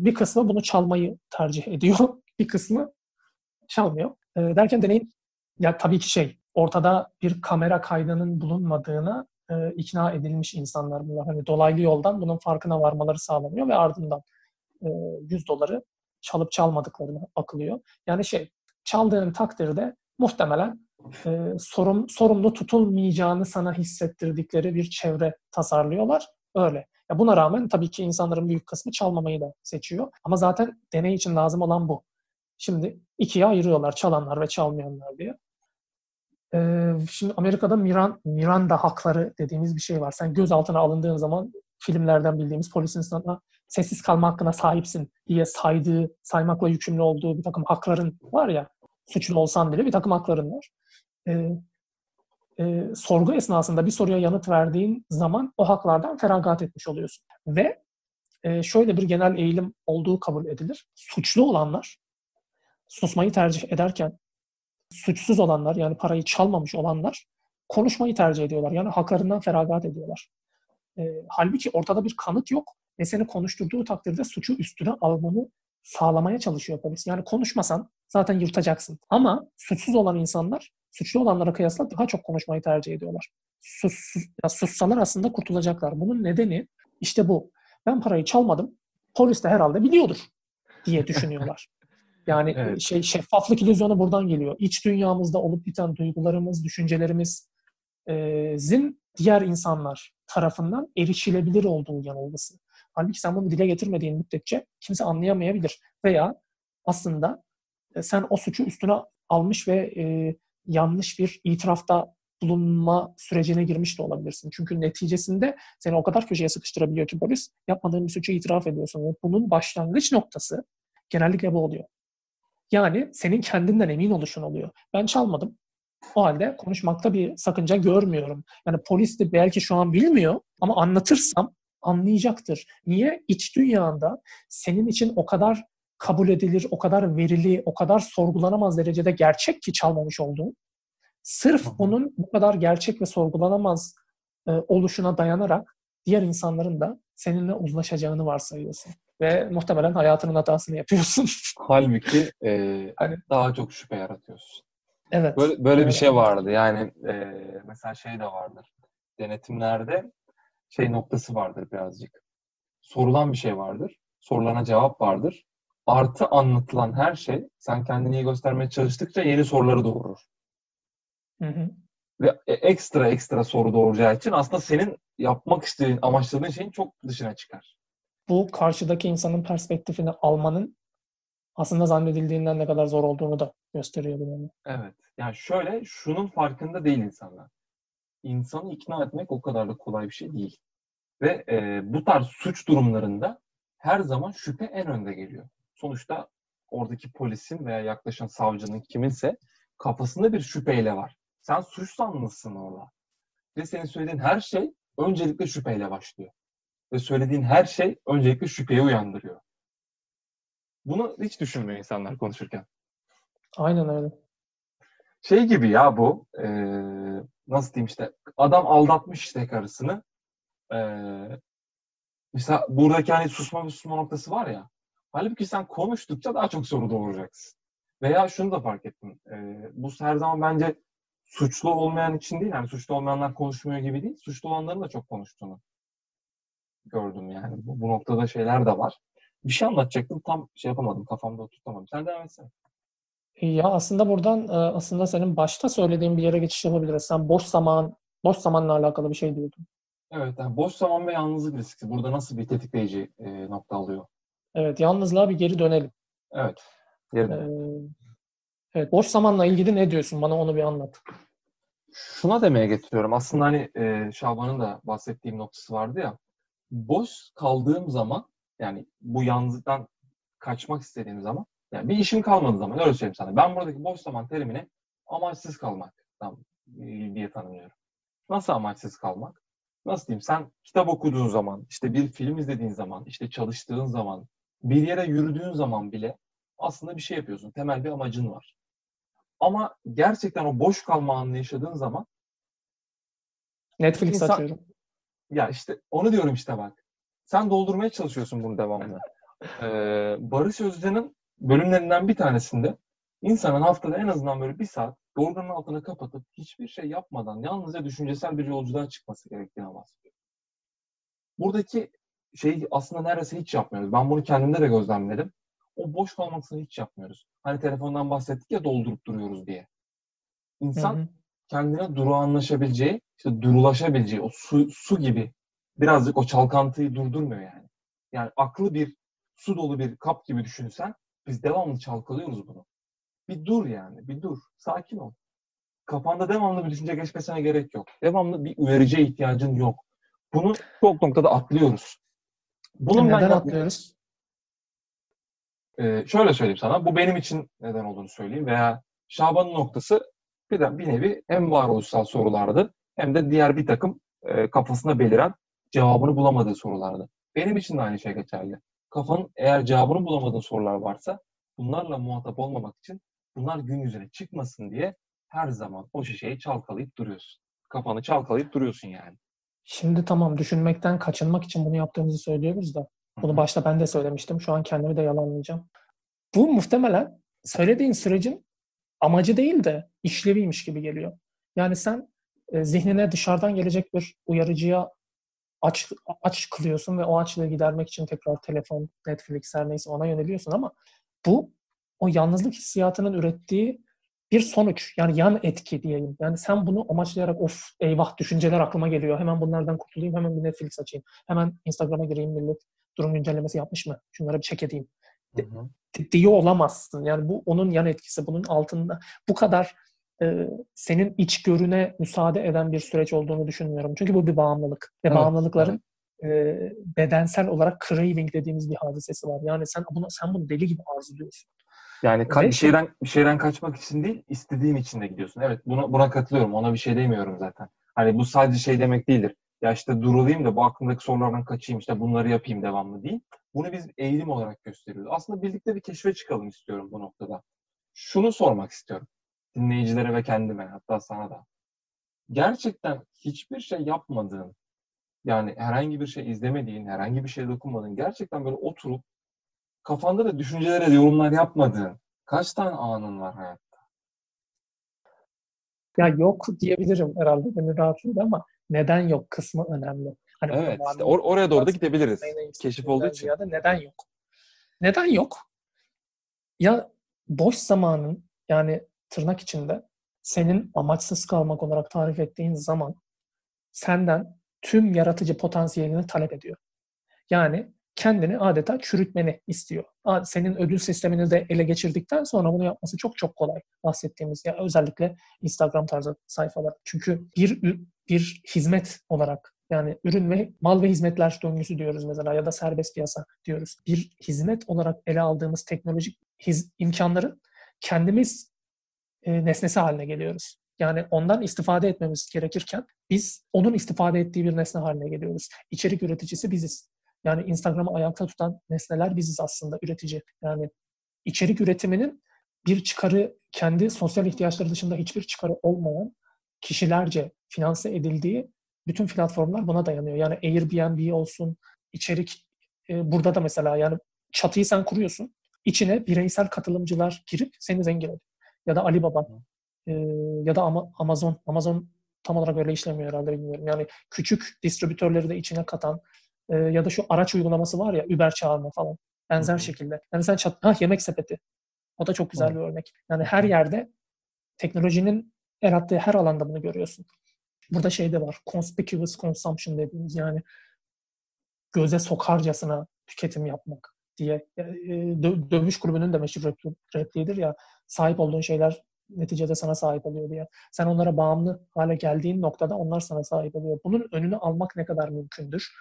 bir kısmı bunu çalmayı tercih ediyor. [LAUGHS] Bir kısmı çalmıyor. E, derken deneyin ya tabii ki şey ortada bir kamera kaydının bulunmadığına e, ikna edilmiş insanlar bunlar. Hani dolaylı yoldan bunun farkına varmaları sağlanıyor ve ardından e, 100 doları çalıp çalmadıklarına bakılıyor. Yani şey çaldığın takdirde muhtemelen e, sorum, sorumlu tutulmayacağını sana hissettirdikleri bir çevre tasarlıyorlar. Öyle. Ya buna rağmen tabii ki insanların büyük kısmı çalmamayı da seçiyor. Ama zaten deney için lazım olan bu. Şimdi ikiye ayırıyorlar çalanlar ve çalmayanlar diye. Ee, şimdi Amerika'da Miran, Miranda hakları dediğimiz bir şey var. Sen gözaltına alındığın zaman filmlerden bildiğimiz polisin sana sessiz kalma hakkına sahipsin diye saydığı, saymakla yükümlü olduğu bir takım hakların var ya, suçlu olsan bile bir takım hakların var. Ee, e, sorgu esnasında bir soruya yanıt verdiğin zaman o haklardan feragat etmiş oluyorsun. Ve e, şöyle bir genel eğilim olduğu kabul edilir. Suçlu olanlar susmayı tercih ederken suçsuz olanlar yani parayı çalmamış olanlar konuşmayı tercih ediyorlar. Yani haklarından feragat ediyorlar. E, halbuki ortada bir kanıt yok ve seni konuşturduğu takdirde suçu üstüne almanı sağlamaya çalışıyor polis. Yani konuşmasan zaten yırtacaksın. Ama suçsuz olan insanlar suçlu olanlara kıyasla daha çok konuşmayı tercih ediyorlar. Sus, sus, ya sussalar aslında kurtulacaklar. Bunun nedeni işte bu. Ben parayı çalmadım. Polis de herhalde biliyordur diye [LAUGHS] düşünüyorlar. Yani evet. şey şeffaflık illüzyonu buradan geliyor. İç dünyamızda olup biten duygularımız, düşüncelerimizin diğer insanlar tarafından erişilebilir olduğu yanılgısı. Halbuki sen bunu dile getirmediğin müddetçe kimse anlayamayabilir. Veya aslında sen o suçu üstüne almış ve e, yanlış bir itirafta bulunma sürecine girmiş de olabilirsin. Çünkü neticesinde seni o kadar köşeye sıkıştırabiliyor ki polis yapmadığın bir suçu itiraf ediyorsun. Ve bunun başlangıç noktası genellikle bu oluyor. Yani senin kendinden emin oluşun oluyor. Ben çalmadım. O halde konuşmakta bir sakınca görmüyorum. Yani polis de belki şu an bilmiyor ama anlatırsam anlayacaktır. Niye? İç dünyanda senin için o kadar kabul edilir, o kadar verili, o kadar sorgulanamaz derecede gerçek ki çalmamış olduğun. Sırf onun bu kadar gerçek ve sorgulanamaz e, oluşuna dayanarak diğer insanların da seninle uzlaşacağını varsayıyorsun. Ve muhtemelen hayatının hatasını yapıyorsun. [LAUGHS] Halbuki e, hani, daha çok şüphe yaratıyorsun. Evet. Böyle, böyle bir şey vardı. Yani e, mesela şey de vardır. Denetimlerde şey noktası vardır birazcık. Sorulan bir şey vardır. Sorulana cevap vardır artı anlatılan her şey sen kendini iyi göstermeye çalıştıkça yeni soruları doğurur. Hı hı. Ve e, ekstra ekstra soru doğuracağı için aslında senin yapmak istediğin, amaçladığın şeyin çok dışına çıkar. Bu karşıdaki insanın perspektifini almanın aslında zannedildiğinden ne kadar zor olduğunu da gösteriyor bu Evet. Yani şöyle, şunun farkında değil insanlar. İnsanı ikna etmek o kadar da kolay bir şey değil. Ve e, bu tarz suç durumlarında her zaman şüphe en önde geliyor sonuçta oradaki polisin veya yaklaşan savcının kiminse kafasında bir şüpheyle var. Sen suç sanlısın orada. Ve senin söylediğin her şey öncelikle şüpheyle başlıyor. Ve söylediğin her şey öncelikle şüpheyi uyandırıyor. Bunu hiç düşünmüyor insanlar konuşurken. Aynen öyle. Şey gibi ya bu, e, nasıl diyeyim işte, adam aldatmış işte karısını. E, mesela buradaki hani susma ve susma noktası var ya, Halbuki sen konuştukça daha çok soru doğuracaksın. Veya şunu da fark ettim. E, bu her zaman bence suçlu olmayan için değil. Yani suçlu olmayanlar konuşmuyor gibi değil. Suçlu olanların da çok konuştuğunu gördüm yani. Bu, bu noktada şeyler de var. Bir şey anlatacaktım. Tam şey yapamadım. Kafamda oturtamadım. Sen devam etsene. Ya aslında buradan e, aslında senin başta söylediğin bir yere geçiş yapabiliriz. Sen boş zaman, boş zamanla alakalı bir şey diyordun. Evet, yani boş zaman ve yalnızlık riski burada nasıl bir tetikleyici e, nokta alıyor? Evet, yalnızlığa bir geri dönelim. Evet. Geri Ee, evet, boş zamanla ilgili ne diyorsun? Bana onu bir anlat. Şuna demeye getiriyorum. Aslında hani e, Şaban'ın da bahsettiğim noktası vardı ya. Boş kaldığım zaman yani bu yalnızlıktan kaçmak istediğim zaman yani bir işim kalmadığı zaman öyle söyleyeyim sana. Ben buradaki boş zaman terimini amaçsız kalmak diye tanımlıyorum. Nasıl amaçsız kalmak? Nasıl diyeyim? Sen kitap okuduğun zaman, işte bir film izlediğin zaman, işte çalıştığın zaman, bir yere yürüdüğün zaman bile aslında bir şey yapıyorsun. Temel bir amacın var. Ama gerçekten o boş kalma anını yaşadığın zaman Netflix insan, açıyorum. Ya işte onu diyorum işte bak. Sen doldurmaya çalışıyorsun bunu devamlı. [LAUGHS] Ee, Barış Özcan'ın bölümlerinden bir tanesinde insanın haftada en azından böyle bir saat yorganın altına kapatıp hiçbir şey yapmadan yalnızca düşüncesel bir yolculuğa çıkması gerektiğine bahsediyor. Buradaki şey aslında neredeyse hiç yapmıyoruz. Ben bunu kendimde de gözlemledim. O boş kalmasını hiç yapmıyoruz. Hani telefondan bahsettik ya doldurup duruyoruz diye. İnsan hı hı. kendine durağanlaşabileceği, işte durulaşabileceği, o su, su gibi birazcık o çalkantıyı durdurmuyor yani. Yani aklı bir su dolu bir kap gibi düşünsen biz devamlı çalkalıyoruz bunu. Bir dur yani, bir dur. Sakin ol. Kafanda devamlı bir düşünce geçmesine gerek yok. Devamlı bir uyarıcıya ihtiyacın yok. Bunu çok noktada atlıyoruz. Bunun neden ben atlıyoruz? Ee, şöyle söyleyeyim sana. Bu benim için neden olduğunu söyleyeyim veya Şaban'ın noktası bir, de, bir nevi hem varoluşsal sorulardı hem de diğer bir takım e, kafasına beliren cevabını bulamadığı sorulardı. Benim için de aynı şey geçerli. Kafanın eğer cevabını bulamadığın sorular varsa bunlarla muhatap olmamak için bunlar gün yüzüne çıkmasın diye her zaman o şişeyi çalkalayıp duruyorsun. Kafanı çalkalayıp duruyorsun yani. Şimdi tamam düşünmekten kaçınmak için bunu yaptığımızı söylüyoruz da bunu başta ben de söylemiştim. Şu an kendimi de yalanlayacağım. Bu muhtemelen söylediğin sürecin amacı değil de işleviymiş gibi geliyor. Yani sen e, zihnine dışarıdan gelecek bir uyarıcıya aç, aç kılıyorsun ve o açlığı gidermek için tekrar telefon, Netflix her neyse ona yöneliyorsun ama bu o yalnızlık hissiyatının ürettiği bir sonuç yani yan etki diyelim. Yani sen bunu amaçlayarak of eyvah düşünceler aklıma geliyor. Hemen bunlardan kurtulayım. Hemen bir Netflix açayım. Hemen Instagram'a gireyim millet durum güncellemesi yapmış mı? Şunlara bir check edeyim. Hı hı. diye olamazsın. Yani bu onun yan etkisi. Bunun altında bu kadar e, senin iç görüne müsaade eden bir süreç olduğunu düşünmüyorum. Çünkü bu bir bağımlılık. Ve evet, bağımlılıkların evet. E, bedensel olarak craving dediğimiz bir hadisesi var. Yani sen bunu sen bunu deli gibi arzuluyorsun. Yani ka- bir şeyden bir şeyden kaçmak için değil, istediğin için de gidiyorsun. Evet, buna buna katılıyorum. Ona bir şey demiyorum zaten. Hani bu sadece şey demek değildir. Ya işte durulayım da bu aklımdaki sorulardan kaçayım, işte bunları yapayım devamlı değil. Bunu biz eğilim olarak gösteriyoruz. Aslında birlikte bir keşfe çıkalım istiyorum bu noktada. Şunu sormak istiyorum. Dinleyicilere ve kendime, hatta sana da. Gerçekten hiçbir şey yapmadığın, yani herhangi bir şey izlemediğin, herhangi bir şey dokunmadığın, gerçekten böyle oturup kafanda da düşüncelere yorumlar yapmadığın kaç tane anın var hayatta? Ya yok diyebilirim herhalde beni rahatsız ama neden yok kısmı önemli. Hani evet işte or- oraya doğru da gidebiliriz. Keşif olduğu için. Ya da neden yok? Neden yok? Ya boş zamanın yani tırnak içinde senin amaçsız kalmak olarak tarif ettiğin zaman senden tüm yaratıcı potansiyelini talep ediyor. Yani kendini adeta çürütmeni istiyor. Senin ödül sistemini de ele geçirdikten sonra bunu yapması çok çok kolay bahsettiğimiz ya özellikle Instagram tarzı sayfalar. Çünkü bir bir hizmet olarak yani ürün ve mal ve hizmetler döngüsü diyoruz mesela ya da serbest piyasa diyoruz. Bir hizmet olarak ele aldığımız teknolojik hiz, imkanların kendimiz e, nesnesi haline geliyoruz. Yani ondan istifade etmemiz gerekirken biz onun istifade ettiği bir nesne haline geliyoruz. İçerik üreticisi biziz. Yani Instagram'ı ayakta tutan nesneler biziz aslında üretici. Yani içerik üretiminin bir çıkarı, kendi sosyal ihtiyaçları dışında hiçbir çıkarı olmayan kişilerce finanse edildiği bütün platformlar buna dayanıyor. Yani Airbnb olsun, içerik e, burada da mesela yani çatıyı sen kuruyorsun. İçine bireysel katılımcılar girip seni zengin ediyor. Ya da Alibaba e, ya da Amazon. Amazon tam olarak öyle işlemiyor herhalde bilmiyorum. Yani küçük distribütörleri de içine katan, e, ya da şu araç uygulaması var ya Uber çağırma falan. Benzer Hı-hı. şekilde. Yani sen çat ha yemek sepeti. O da çok güzel Hı-hı. bir örnek. Yani her yerde teknolojinin yarattığı her alanda bunu görüyorsun. Burada şey de var. Conspicuous consumption dediğimiz yani göze sokarcasına tüketim yapmak diye. E, dö- dövüş kulübünün de meşhur repliğidir ya sahip olduğun şeyler neticede sana sahip oluyor diye. Sen onlara bağımlı hale geldiğin noktada onlar sana sahip oluyor. Bunun önünü almak ne kadar mümkündür?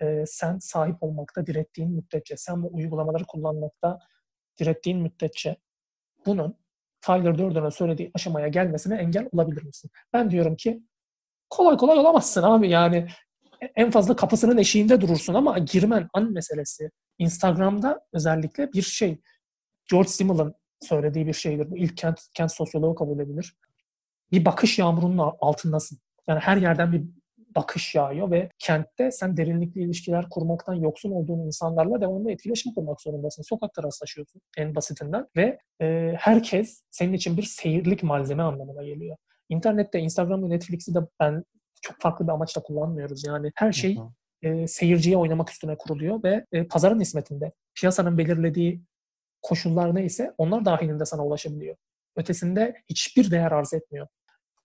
e, sen sahip olmakta direttiğin müddetçe, sen bu uygulamaları kullanmakta direttiğin müddetçe bunun Tyler Durden'a söylediği aşamaya gelmesine engel olabilir misin? Ben diyorum ki kolay kolay olamazsın abi yani en fazla kapısının eşiğinde durursun ama girmen an meselesi. Instagram'da özellikle bir şey George Simmel'ın söylediği bir şeydir. Bu ilk kent, kent sosyoloğu kabul edilir. Bir bakış yağmurunun altındasın. Yani her yerden bir bakış yağıyor ve kentte sen derinlikli ilişkiler kurmaktan yoksun olduğun insanlarla devamlı etkileşim kurmak zorundasın. Sokakta rastlaşıyorsun en basitinden ve e, herkes senin için bir seyirlik malzeme anlamına geliyor. İnternette Instagram ve Netflix'i de ben çok farklı bir amaçla kullanmıyoruz. Yani her şey e, seyirciye oynamak üstüne kuruluyor ve e, pazarın hizmetinde. Piyasanın belirlediği koşullar neyse onlar dahilinde sana ulaşabiliyor. Ötesinde hiçbir değer arz etmiyor.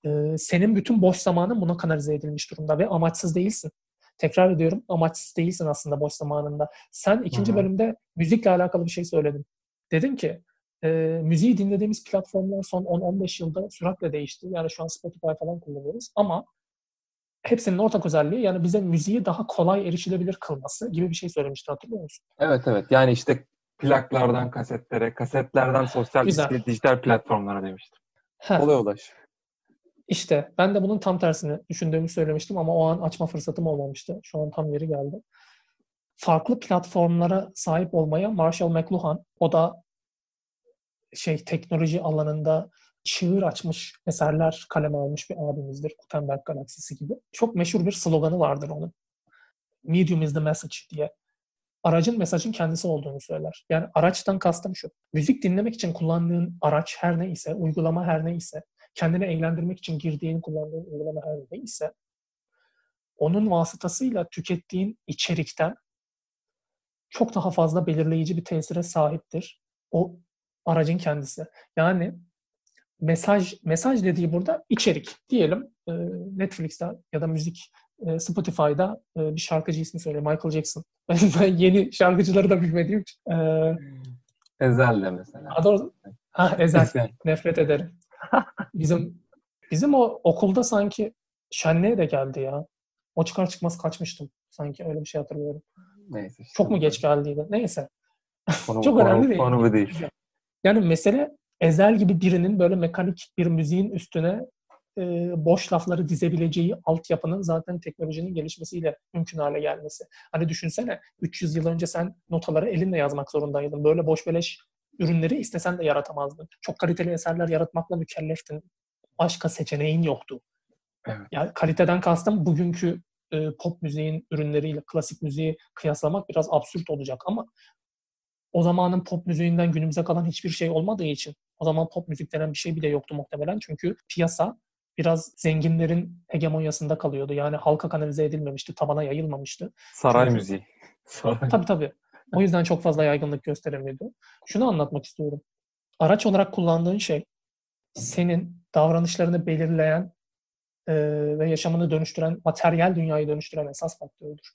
E, senin bütün boş zamanın buna kanalize edilmiş durumda ve amaçsız değilsin. Tekrar ediyorum amaçsız değilsin aslında boş zamanında. Sen ikinci Hı-hı. bölümde müzikle alakalı bir şey söyledin. Dedin ki e, müziği dinlediğimiz platformlar son 10-15 yılda süratle değişti. Yani şu an Spotify falan kullanıyoruz ama hepsinin ortak özelliği yani bize müziği daha kolay erişilebilir kılması gibi bir şey söylemişti hatırlıyor musun? Evet evet yani işte plaklardan kasetlere, kasetlerden sosyal Güzel. dijital platformlara demiştim. Heh. Kolay ulaş. İşte ben de bunun tam tersini düşündüğümü söylemiştim ama o an açma fırsatım olmamıştı. Şu an tam yeri geldi. Farklı platformlara sahip olmaya Marshall McLuhan, o da şey teknoloji alanında çığır açmış eserler kaleme almış bir abimizdir. Gutenberg Galaksisi gibi. Çok meşhur bir sloganı vardır onun. Medium is the message diye. Aracın mesajın kendisi olduğunu söyler. Yani araçtan kastım şu. Müzik dinlemek için kullandığın araç her ne ise, uygulama her ne ise, kendini eğlendirmek için girdiğin, kullandığın uygulama her ne ise, onun vasıtasıyla tükettiğin içerikten çok daha fazla belirleyici bir tesire sahiptir. O aracın kendisi. Yani mesaj mesaj dediği burada içerik. Diyelim e, Netflix'te ya da müzik e, Spotify'da e, bir şarkıcı ismi söyle Michael Jackson. [LAUGHS] ben yeni şarkıcıları da bilmediğim için. E, Ezel'le mesela. Ha, doğru. Ha, Ezel. Nefret ederim. bizim bizim o okulda sanki şenliğe de geldi ya. O çıkar çıkmaz kaçmıştım. Sanki öyle bir şey hatırlıyorum. Neyse. Çok mu geç geldiydi? Neyse. Konu, [LAUGHS] Çok konu, önemli değil. Konu değil. [LAUGHS] Yani mesele Ezel gibi birinin böyle mekanik bir müziğin üstüne e, boş lafları dizebileceği altyapının zaten teknolojinin gelişmesiyle mümkün hale gelmesi. Hani düşünsene 300 yıl önce sen notaları elinle yazmak zorundaydın. Böyle boş beleş ürünleri istesen de yaratamazdın. Çok kaliteli eserler yaratmakla mükelleftin. Başka seçeneğin yoktu. Evet. Yani kaliteden kastım bugünkü e, pop müziğin ürünleriyle klasik müziği kıyaslamak biraz absürt olacak ama o zamanın pop müziğinden günümüze kalan hiçbir şey olmadığı için o zaman pop müzik denen bir şey bile yoktu muhtemelen. Çünkü piyasa biraz zenginlerin hegemonyasında kalıyordu. Yani halka kanalize edilmemişti, tabana yayılmamıştı. Saray Çünkü, müziği. [LAUGHS] Saray. Tabii tabii. O yüzden çok fazla yaygınlık gösteremiyordu. Şunu anlatmak istiyorum. Araç olarak kullandığın şey senin davranışlarını belirleyen e, ve yaşamını dönüştüren, materyal dünyayı dönüştüren esas faktördür.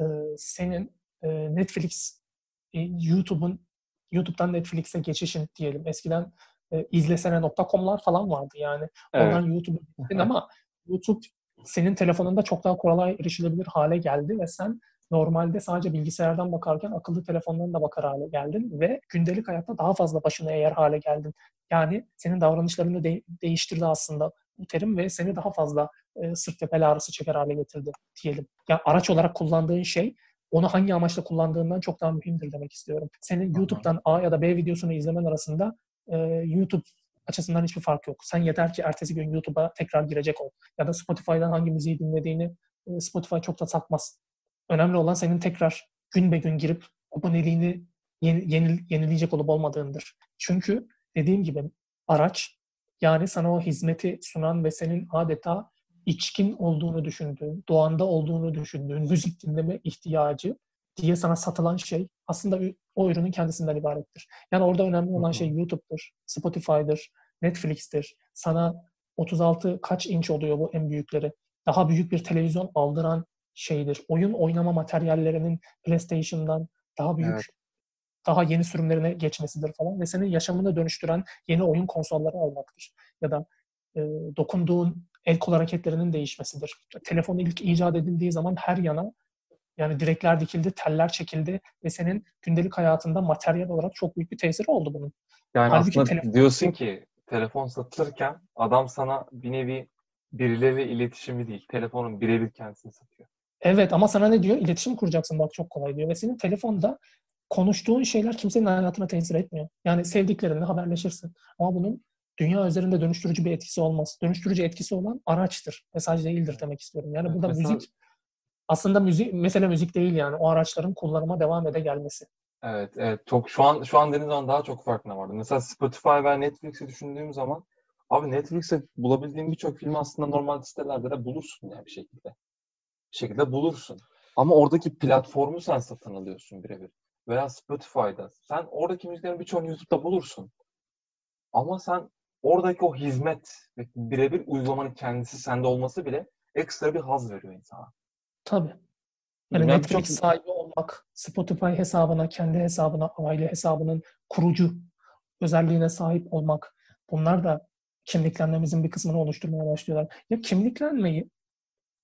E, senin e, Netflix, e, YouTube'un YouTube'dan Netflix'e geçişin diyelim. Eskiden e, izlesene.com'lar falan vardı yani. Evet. Oradan YouTube'a ama YouTube senin telefonunda çok daha kolay erişilebilir hale geldi ve sen normalde sadece bilgisayardan bakarken akıllı telefondan da bakar hale geldin ve gündelik hayatta daha fazla başına eğer hale geldin. Yani senin davranışlarını de- değiştirdi aslında bu terim ve seni daha fazla e, sırt ve bel ağrısı çeker hale getirdi diyelim. Ya yani araç olarak kullandığın şey onu hangi amaçla kullandığından çok daha mühimdir demek istiyorum. Senin YouTube'dan A ya da B videosunu izlemen arasında e, YouTube açısından hiçbir fark yok. Sen yeter ki ertesi gün YouTube'a tekrar girecek ol. Ya da Spotify'dan hangi müziği dinlediğini e, Spotify çok da satmaz. Önemli olan senin tekrar gün be gün girip aboneliğini yeni, yenil, yenileyecek olup olmadığındır. Çünkü dediğim gibi araç yani sana o hizmeti sunan ve senin adeta içkin olduğunu düşündüğün, doğanda olduğunu düşündüğün müzik dinleme ihtiyacı diye sana satılan şey aslında o ürünün kendisinden ibarettir. Yani orada önemli olan şey YouTube'dur, Spotify'dır, Netflix'tir. Sana 36 kaç inç oluyor bu en büyükleri? Daha büyük bir televizyon aldıran şeydir. Oyun oynama materyallerinin PlayStation'dan daha büyük, evet. daha yeni sürümlerine geçmesidir falan ve senin yaşamını dönüştüren yeni oyun konsolları almaktır. Ya da e, dokunduğun el kol hareketlerinin değişmesidir. Telefon ilk icat edildiği zaman her yana yani direkler dikildi, teller çekildi ve senin gündelik hayatında materyal olarak çok büyük bir tesiri oldu bunun. Yani Halbuki aslında telefon... diyorsun ki telefon satılırken adam sana bir nevi birileriyle iletişimi değil, telefonun birebir kendisini satıyor. Evet ama sana ne diyor? İletişim kuracaksın bak çok kolay diyor. Ve senin telefonda konuştuğun şeyler kimsenin hayatına tesir etmiyor. Yani sevdiklerinle haberleşirsin. Ama bunun dünya üzerinde dönüştürücü bir etkisi olmaz. Dönüştürücü etkisi olan araçtır. Mesaj değildir demek istiyorum. Yani burada mesela, müzik aslında müzik mesele müzik değil yani. O araçların kullanıma devam ede gelmesi. Evet, evet. Çok şu an şu an dediğim zaman daha çok farkına vardım. Mesela Spotify ve Netflix'i düşündüğüm zaman abi Netflix'e bulabildiğim birçok filmi aslında normal sitelerde de bulursun yani bir şekilde. Bir şekilde bulursun. Ama oradaki platformu sen satın alıyorsun birebir. Veya Spotify'da. Sen oradaki müziklerin birçoğunu YouTube'da bulursun. Ama sen oradaki o hizmet ve birebir uygulamanın kendisi sende olması bile ekstra bir haz veriyor insana. Tabii. Yani Netflix çok... sahibi olmak, Spotify hesabına, kendi hesabına, aile hesabının kurucu özelliğine sahip olmak bunlar da kimliklenmemizin bir kısmını oluşturmaya başlıyorlar. Ya kimliklenmeyi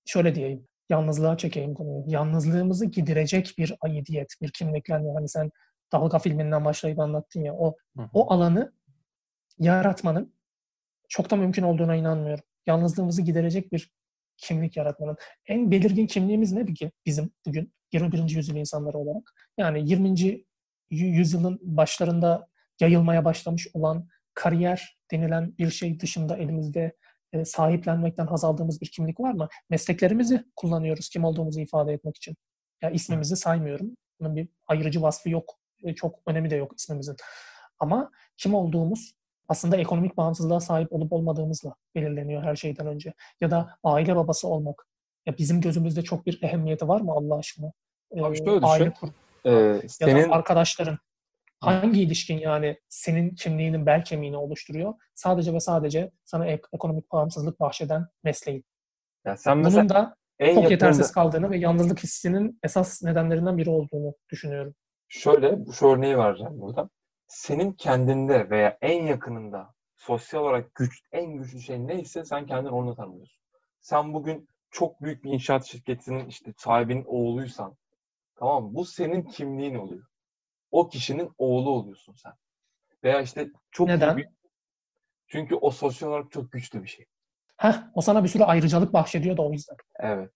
şöyle diyeyim, yalnızlığa çekeyim konuyu. Yalnızlığımızı giderecek bir aidiyet, bir kimliklenme. Hani sen Dalga filminden başlayıp anlattın ya. O, o alanı yaratmanın çok da mümkün olduğuna inanmıyorum. Yalnızlığımızı giderecek bir kimlik yaratmanın. En belirgin kimliğimiz ne ki bizim bugün 21. yüzyıl insanları olarak? Yani 20. yüzyılın başlarında yayılmaya başlamış olan kariyer denilen bir şey dışında elimizde e, sahiplenmekten haz aldığımız bir kimlik var mı? Mesleklerimizi kullanıyoruz kim olduğumuzu ifade etmek için. Ya ismimizi saymıyorum. Bunun bir ayırıcı vasfı yok. E, çok önemi de yok ismimizin. Ama kim olduğumuz aslında ekonomik bağımsızlığa sahip olup olmadığımızla belirleniyor her şeyden önce. Ya da aile babası olmak. Ya bizim gözümüzde çok bir ehemmiyeti var mı Allah aşkına? Abi şöyle aile kur. Ee, ya senin... da arkadaşların. Hangi ilişkin yani senin kimliğinin bel kemiğini oluşturuyor? Sadece ve sadece sana ek- ekonomik bağımsızlık bahşeden mesleğin. Ya sen mesela Bunun da en çok yakında... yetersiz kaldığını ve yalnızlık hissinin esas nedenlerinden biri olduğunu düşünüyorum. Şöyle, şu örneği vereceğim burada senin kendinde veya en yakınında sosyal olarak güç, en güçlü şey neyse sen kendini onu tanımlıyorsun. Sen bugün çok büyük bir inşaat şirketinin işte sahibinin oğluysan tamam mı? Bu senin kimliğin oluyor. O kişinin oğlu oluyorsun sen. Veya işte çok Neden? Büyük, çünkü o sosyal olarak çok güçlü bir şey. Heh, o sana bir sürü ayrıcalık bahşediyor da o yüzden. Evet.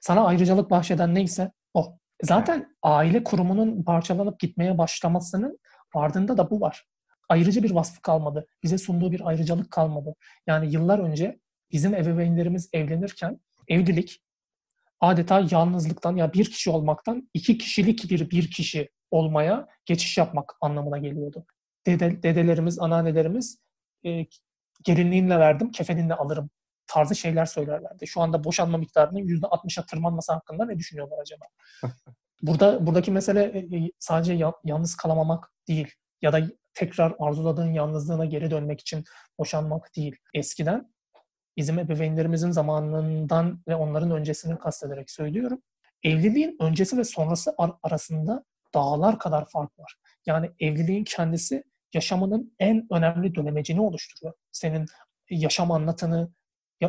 Sana ayrıcalık bahşeden neyse o. Zaten evet. aile kurumunun parçalanıp gitmeye başlamasının Ardında da bu var. Ayrıcı bir vasfı kalmadı. Bize sunduğu bir ayrıcalık kalmadı. Yani yıllar önce bizim ebeveynlerimiz evlenirken evlilik adeta yalnızlıktan ya bir kişi olmaktan iki kişilik bir bir kişi olmaya geçiş yapmak anlamına geliyordu. Dede, dedelerimiz, anneannelerimiz e, gelinliğinle verdim, kefeninle alırım tarzı şeyler söylerlerdi. Şu anda boşanma miktarının %60'a tırmanması hakkında ne düşünüyorlar acaba? [LAUGHS] Burada buradaki mesele e, e, sadece yalnız kalamamak değil ya da tekrar arzuladığın yalnızlığına geri dönmek için boşanmak değil. Eskiden bizim ebeveynlerimizin zamanından ve onların öncesini kastederek söylüyorum. Evliliğin öncesi ve sonrası arasında dağlar kadar fark var. Yani evliliğin kendisi yaşamının en önemli dönemecini oluşturuyor. Senin yaşam anlatını,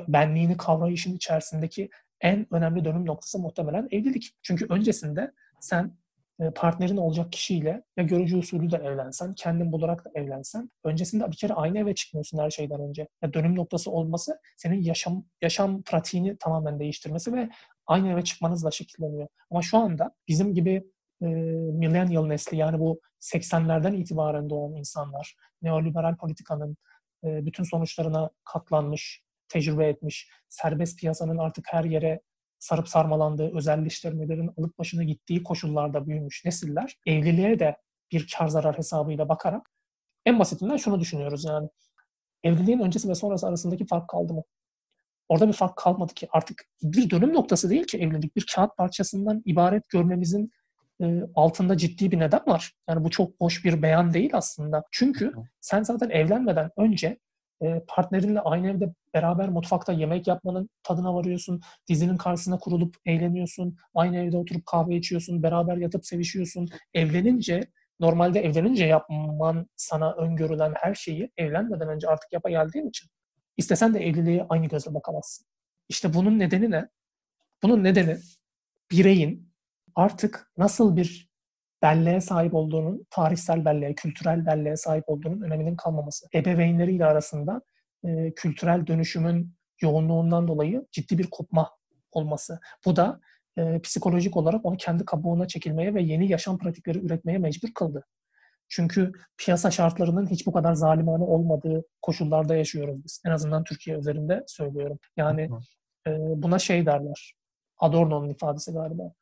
benliğini kavrayışın içerisindeki en önemli dönüm noktası muhtemelen evlilik. Çünkü öncesinde sen e, partnerin olacak kişiyle ya görücü usulü de evlensen, kendin bularak da evlensen, öncesinde bir kere aynı eve çıkmıyorsun her şeyden önce. Ya dönüm noktası olması senin yaşam yaşam pratiğini tamamen değiştirmesi ve aynı eve çıkmanızla şekilleniyor. Ama şu anda bizim gibi e, millennial nesli yani bu 80'lerden itibaren doğan insanlar, neoliberal politikanın e, bütün sonuçlarına katlanmış, tecrübe etmiş, serbest piyasanın artık her yere sarıp sarmalandığı, özelleştirmelerin alıp başına gittiği koşullarda büyümüş nesiller evliliğe de bir kar zarar hesabıyla bakarak en basitinden şunu düşünüyoruz yani. Evliliğin öncesi ve sonrası arasındaki fark kaldı mı? Orada bir fark kalmadı ki. Artık bir dönüm noktası değil ki evlilik. Bir kağıt parçasından ibaret görmemizin e, altında ciddi bir neden var. Yani bu çok boş bir beyan değil aslında. Çünkü sen zaten evlenmeden önce partnerinle aynı evde beraber mutfakta yemek yapmanın tadına varıyorsun. Dizinin karşısına kurulup eğleniyorsun. Aynı evde oturup kahve içiyorsun. Beraber yatıp sevişiyorsun. Evlenince normalde evlenince yapman sana öngörülen her şeyi evlenmeden önce artık yapa geldiğin için istesen de evliliğe aynı gözle bakamazsın. İşte bunun nedeni ne? Bunun nedeni bireyin artık nasıl bir belleğe sahip olduğunun, tarihsel belleğe, kültürel belleğe sahip olduğunun öneminin kalmaması. Ebeveynleriyle arasında e, kültürel dönüşümün yoğunluğundan dolayı ciddi bir kopma olması. Bu da e, psikolojik olarak onu kendi kabuğuna çekilmeye ve yeni yaşam pratikleri üretmeye mecbur kıldı. Çünkü piyasa şartlarının hiç bu kadar zalimane olmadığı koşullarda yaşıyoruz biz. En azından Türkiye üzerinde söylüyorum. Yani e, buna şey derler. Adorno'nun ifadesi galiba.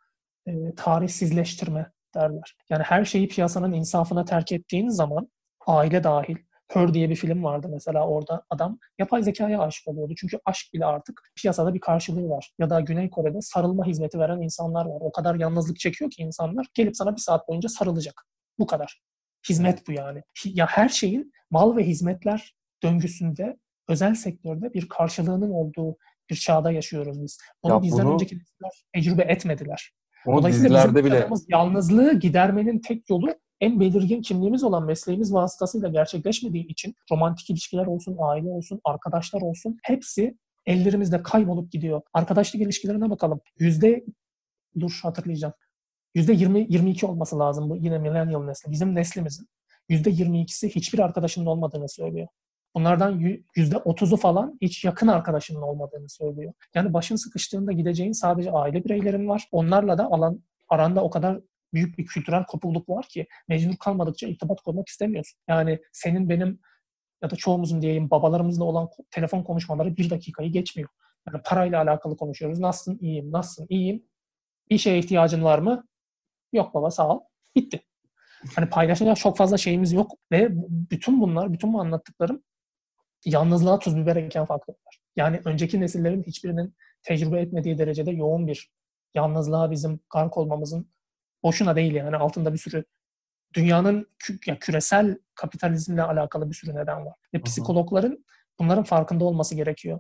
E, tarihsizleştirme derler. Yani her şeyi piyasanın insafına terk ettiğin zaman aile dahil Her diye bir film vardı mesela orada adam yapay zekaya aşık oluyordu. Çünkü aşk bile artık piyasada bir karşılığı var. Ya da Güney Kore'de sarılma hizmeti veren insanlar var. O kadar yalnızlık çekiyor ki insanlar gelip sana bir saat boyunca sarılacak. Bu kadar. Hizmet bu yani. Ya her şeyin mal ve hizmetler döngüsünde özel sektörde bir karşılığının olduğu bir çağda yaşıyoruz biz. Bunu ya bizden bunu, önceki nesiller tecrübe etmediler. Dolayısıyla bizim bile... yalnızlığı gidermenin tek yolu en belirgin kimliğimiz olan mesleğimiz vasıtasıyla gerçekleşmediği için romantik ilişkiler olsun, aile olsun, arkadaşlar olsun hepsi ellerimizde kaybolup gidiyor. Arkadaşlık ilişkilerine bakalım. Yüzde dur hatırlayacağım. Yüzde 20-22 olması lazım bu yine millennial nesli. Bizim neslimizin yüzde 22'si hiçbir arkadaşının olmadığını söylüyor. Bunlardan yüzde otuzu falan hiç yakın arkadaşının olmadığını söylüyor. Yani başın sıkıştığında gideceğin sadece aile bireylerin var. Onlarla da alan aranda o kadar büyük bir kültürel kopukluk var ki mecbur kalmadıkça irtibat kurmak istemiyorsun. Yani senin benim ya da çoğumuzun diyeyim babalarımızla olan telefon konuşmaları bir dakikayı geçmiyor. Yani parayla alakalı konuşuyoruz. Nasılsın? İyiyim. Nasılsın? İyiyim. Bir şeye ihtiyacın var mı? Yok baba sağ ol. Bitti. Hani paylaşacak çok fazla şeyimiz yok ve bütün bunlar, bütün bu anlattıklarım yalnızlığa tuz biber eken faktörler. Yani önceki nesillerin hiçbirinin tecrübe etmediği derecede yoğun bir yalnızlığa bizim gark olmamızın boşuna değil yani altında bir sürü dünyanın kü- yani küresel kapitalizmle alakalı bir sürü neden var. Ve psikologların bunların farkında olması gerekiyor.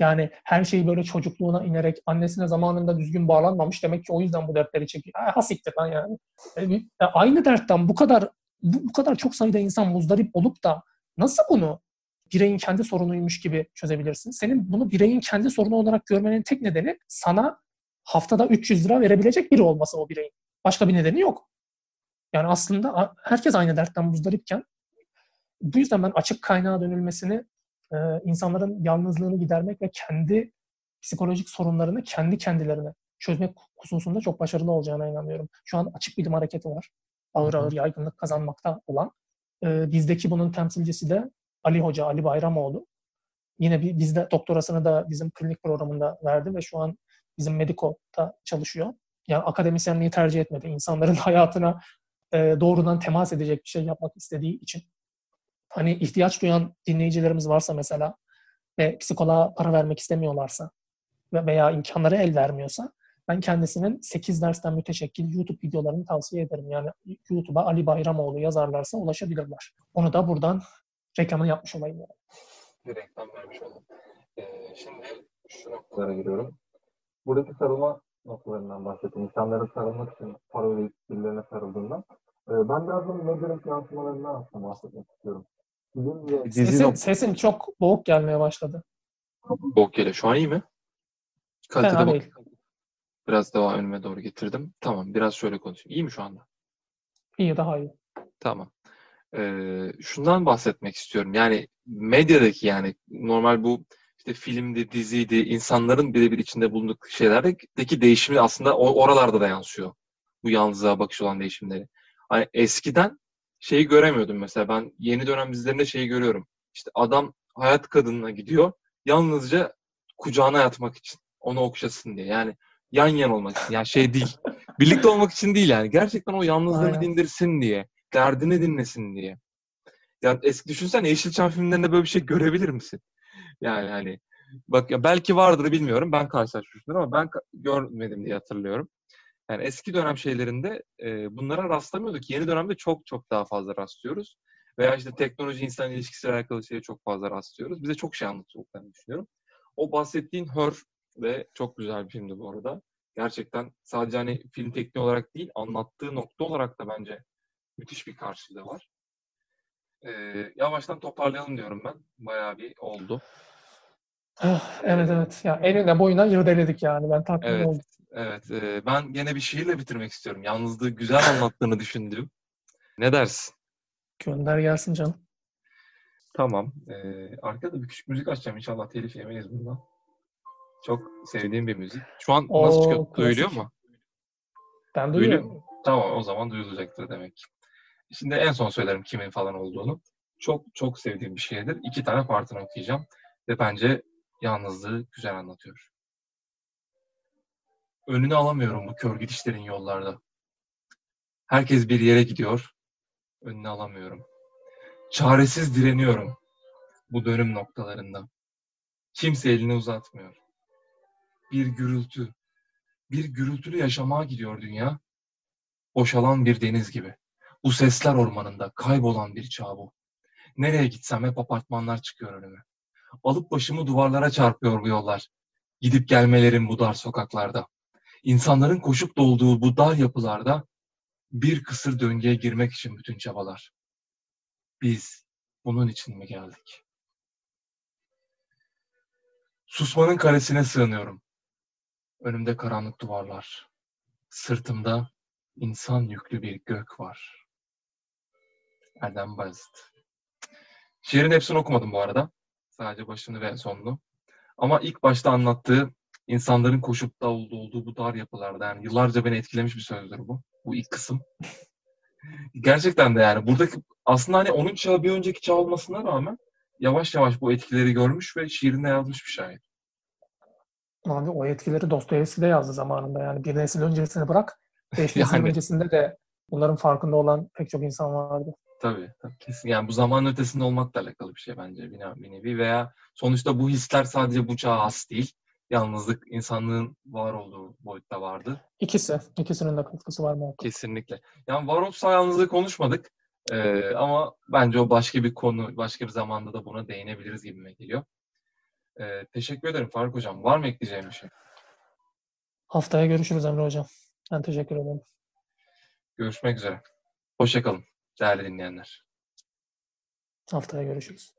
Yani her şeyi böyle çocukluğuna inerek annesine zamanında düzgün bağlanmamış demek ki o yüzden bu dertleri çekiyor. Ha siktir lan yani. E, aynı dertten bu kadar bu, bu kadar çok sayıda insan muzdarip olup da nasıl bunu bireyin kendi sorunuymuş gibi çözebilirsin? Senin bunu bireyin kendi sorunu olarak görmenin tek nedeni sana haftada 300 lira verebilecek biri olması o bireyin. Başka bir nedeni yok. Yani aslında herkes aynı dertten muzdaripken bu yüzden ben açık kaynağa dönülmesini e, insanların yalnızlığını gidermek ve kendi psikolojik sorunlarını kendi kendilerine çözmek hususunda çok başarılı olacağına inanıyorum. Şu an açık bilim hareketi var. Ağır ağır yaygınlık kazanmakta olan. E, bizdeki bunun temsilcisi de Ali Hoca, Ali Bayramoğlu. Yine bizde doktorasını da bizim klinik programında verdi ve şu an bizim Mediko'da çalışıyor. Yani akademisyenliği tercih etmedi. İnsanların [LAUGHS] hayatına e, doğrudan temas edecek bir şey yapmak istediği için hani ihtiyaç duyan dinleyicilerimiz varsa mesela ve psikoloğa para vermek istemiyorlarsa veya imkanları el vermiyorsa ben kendisinin 8 dersten müteşekkil YouTube videolarını tavsiye ederim. Yani YouTube'a Ali Bayramoğlu yazarlarsa ulaşabilirler. Onu da buradan reklamını yapmış olayım yani. Bir reklam vermiş oldum. Ee, şimdi şu noktalara giriyorum. Buradaki sarılma noktalarından bahsettim. İnsanların sarılmak için para ödeyip birilerine sarıldığından. Ee, ben biraz da medyanın yansımalarından aslında bahsetmek istiyorum. Sesin, sesin çok boğuk gelmeye başladı. Boğuk geliyor. Şu an iyi mi? Kalitede bak. Değil. Biraz daha önüme doğru getirdim. Tamam. Biraz şöyle konuşayım. İyi mi şu anda? İyi, daha iyi. Tamam. Ee, şundan bahsetmek istiyorum. Yani medyadaki yani normal bu işte filmdi, diziydi, insanların birebir içinde bulundukları şeylerdeki değişimi aslında oralarda da yansıyor. Bu yalnızlığa bakış olan değişimleri. Hani eskiden şeyi göremiyordum mesela. Ben yeni dönem dizilerinde şeyi görüyorum. İşte adam hayat kadınına gidiyor. Yalnızca kucağına yatmak için. Onu okşasın diye. Yani yan yan olmak için. Yani şey değil. [LAUGHS] Birlikte olmak için değil yani. Gerçekten o yalnızlığını Aynen. dindirsin diye. Derdini dinlesin diye. Yani eski düşünsen Yeşilçam filmlerinde böyle bir şey görebilir misin? Yani hani bak ya belki vardır bilmiyorum. Ben karşılaşmıştım ama ben görmedim diye hatırlıyorum. Yani eski dönem şeylerinde e, bunlara rastlamıyorduk. Yeni dönemde çok çok daha fazla rastlıyoruz. Veya işte teknoloji insan ilişkisiyle alakalı şeye çok fazla rastlıyoruz. Bize çok şey anlatacaklarını düşünüyorum. O bahsettiğin Her ve çok güzel bir filmdi bu arada. Gerçekten sadece hani film tekniği olarak değil, anlattığı nokta olarak da bence müthiş bir karşılığı var. Ee, yavaştan toparlayalım diyorum ben. Bayağı bir oldu. Ah, evet evet. Ya enine boyuna yırdeledik yani. Ben tatmin evet. oldum. Evet, e, ben gene bir şiirle bitirmek istiyorum. Yalnızlığı güzel anlattığını düşündüğüm. Ne dersin? Gönder gelsin canım. Tamam. E, arkada bir küçük müzik açacağım. İnşallah telif yemeyiz bundan. Çok sevdiğim bir müzik. Şu an Oo, nasıl çıkıyor? Klasik. Duyuluyor mu? Ben duyuyorum. Duyuluyor Tamam o zaman duyulacaktır demek. Şimdi en son söylerim kimin falan olduğunu. Çok çok sevdiğim bir şeydir. İki tane partını okuyacağım. Ve bence yalnızlığı güzel anlatıyor. Önünü alamıyorum bu kör gidişlerin yollarda. Herkes bir yere gidiyor. Önünü alamıyorum. Çaresiz direniyorum bu dönüm noktalarında. Kimse elini uzatmıyor. Bir gürültü, bir gürültülü yaşamaya gidiyor dünya. Boşalan bir deniz gibi. Bu sesler ormanında kaybolan bir çağ bu. Nereye gitsem hep apartmanlar çıkıyor önüme. Alıp başımı duvarlara çarpıyor bu yollar. Gidip gelmelerim bu dar sokaklarda. İnsanların koşup dolduğu bu dar yapılarda bir kısır döngüye girmek için bütün çabalar. Biz bunun için mi geldik? Susmanın karesine sığınıyorum. Önümde karanlık duvarlar. Sırtımda insan yüklü bir gök var. Erdem Bayezid. Şiirin hepsini okumadım bu arada. Sadece başını ve sonunu. Ama ilk başta anlattığı insanların koşup da olduğu bu dar yapılarda yani yıllarca beni etkilemiş bir sözdür bu. Bu ilk kısım. [LAUGHS] Gerçekten de yani buradaki aslında hani onun çağı bir önceki çağ olmasına rağmen yavaş yavaş bu etkileri görmüş ve şiirinde yazmış bir şair. Abi o etkileri Dostoyevski de yazdı zamanında. Yani bir nesil öncesini bırak. Beş [LAUGHS] nesil yani, öncesinde de bunların farkında olan pek çok insan vardı. Tabii, tabii kesin. Yani bu zaman ötesinde olmakla alakalı bir şey bence bir nevi veya sonuçta bu hisler sadece bu çağa has değil. Yalnızlık insanlığın var olduğu boyutta vardı. İkisi. ikisinin de katkısı var mı? Kesinlikle. Yani varoluşsal yalnızlığı konuşmadık. Ee, ama bence o başka bir konu, başka bir zamanda da buna değinebiliriz gibime geliyor. Ee, teşekkür ederim Faruk Hocam. Var mı ekleyeceğim bir şey? Haftaya görüşürüz Emre Hocam. Ben teşekkür ederim. Görüşmek üzere. Hoşçakalın değerli dinleyenler. Haftaya görüşürüz.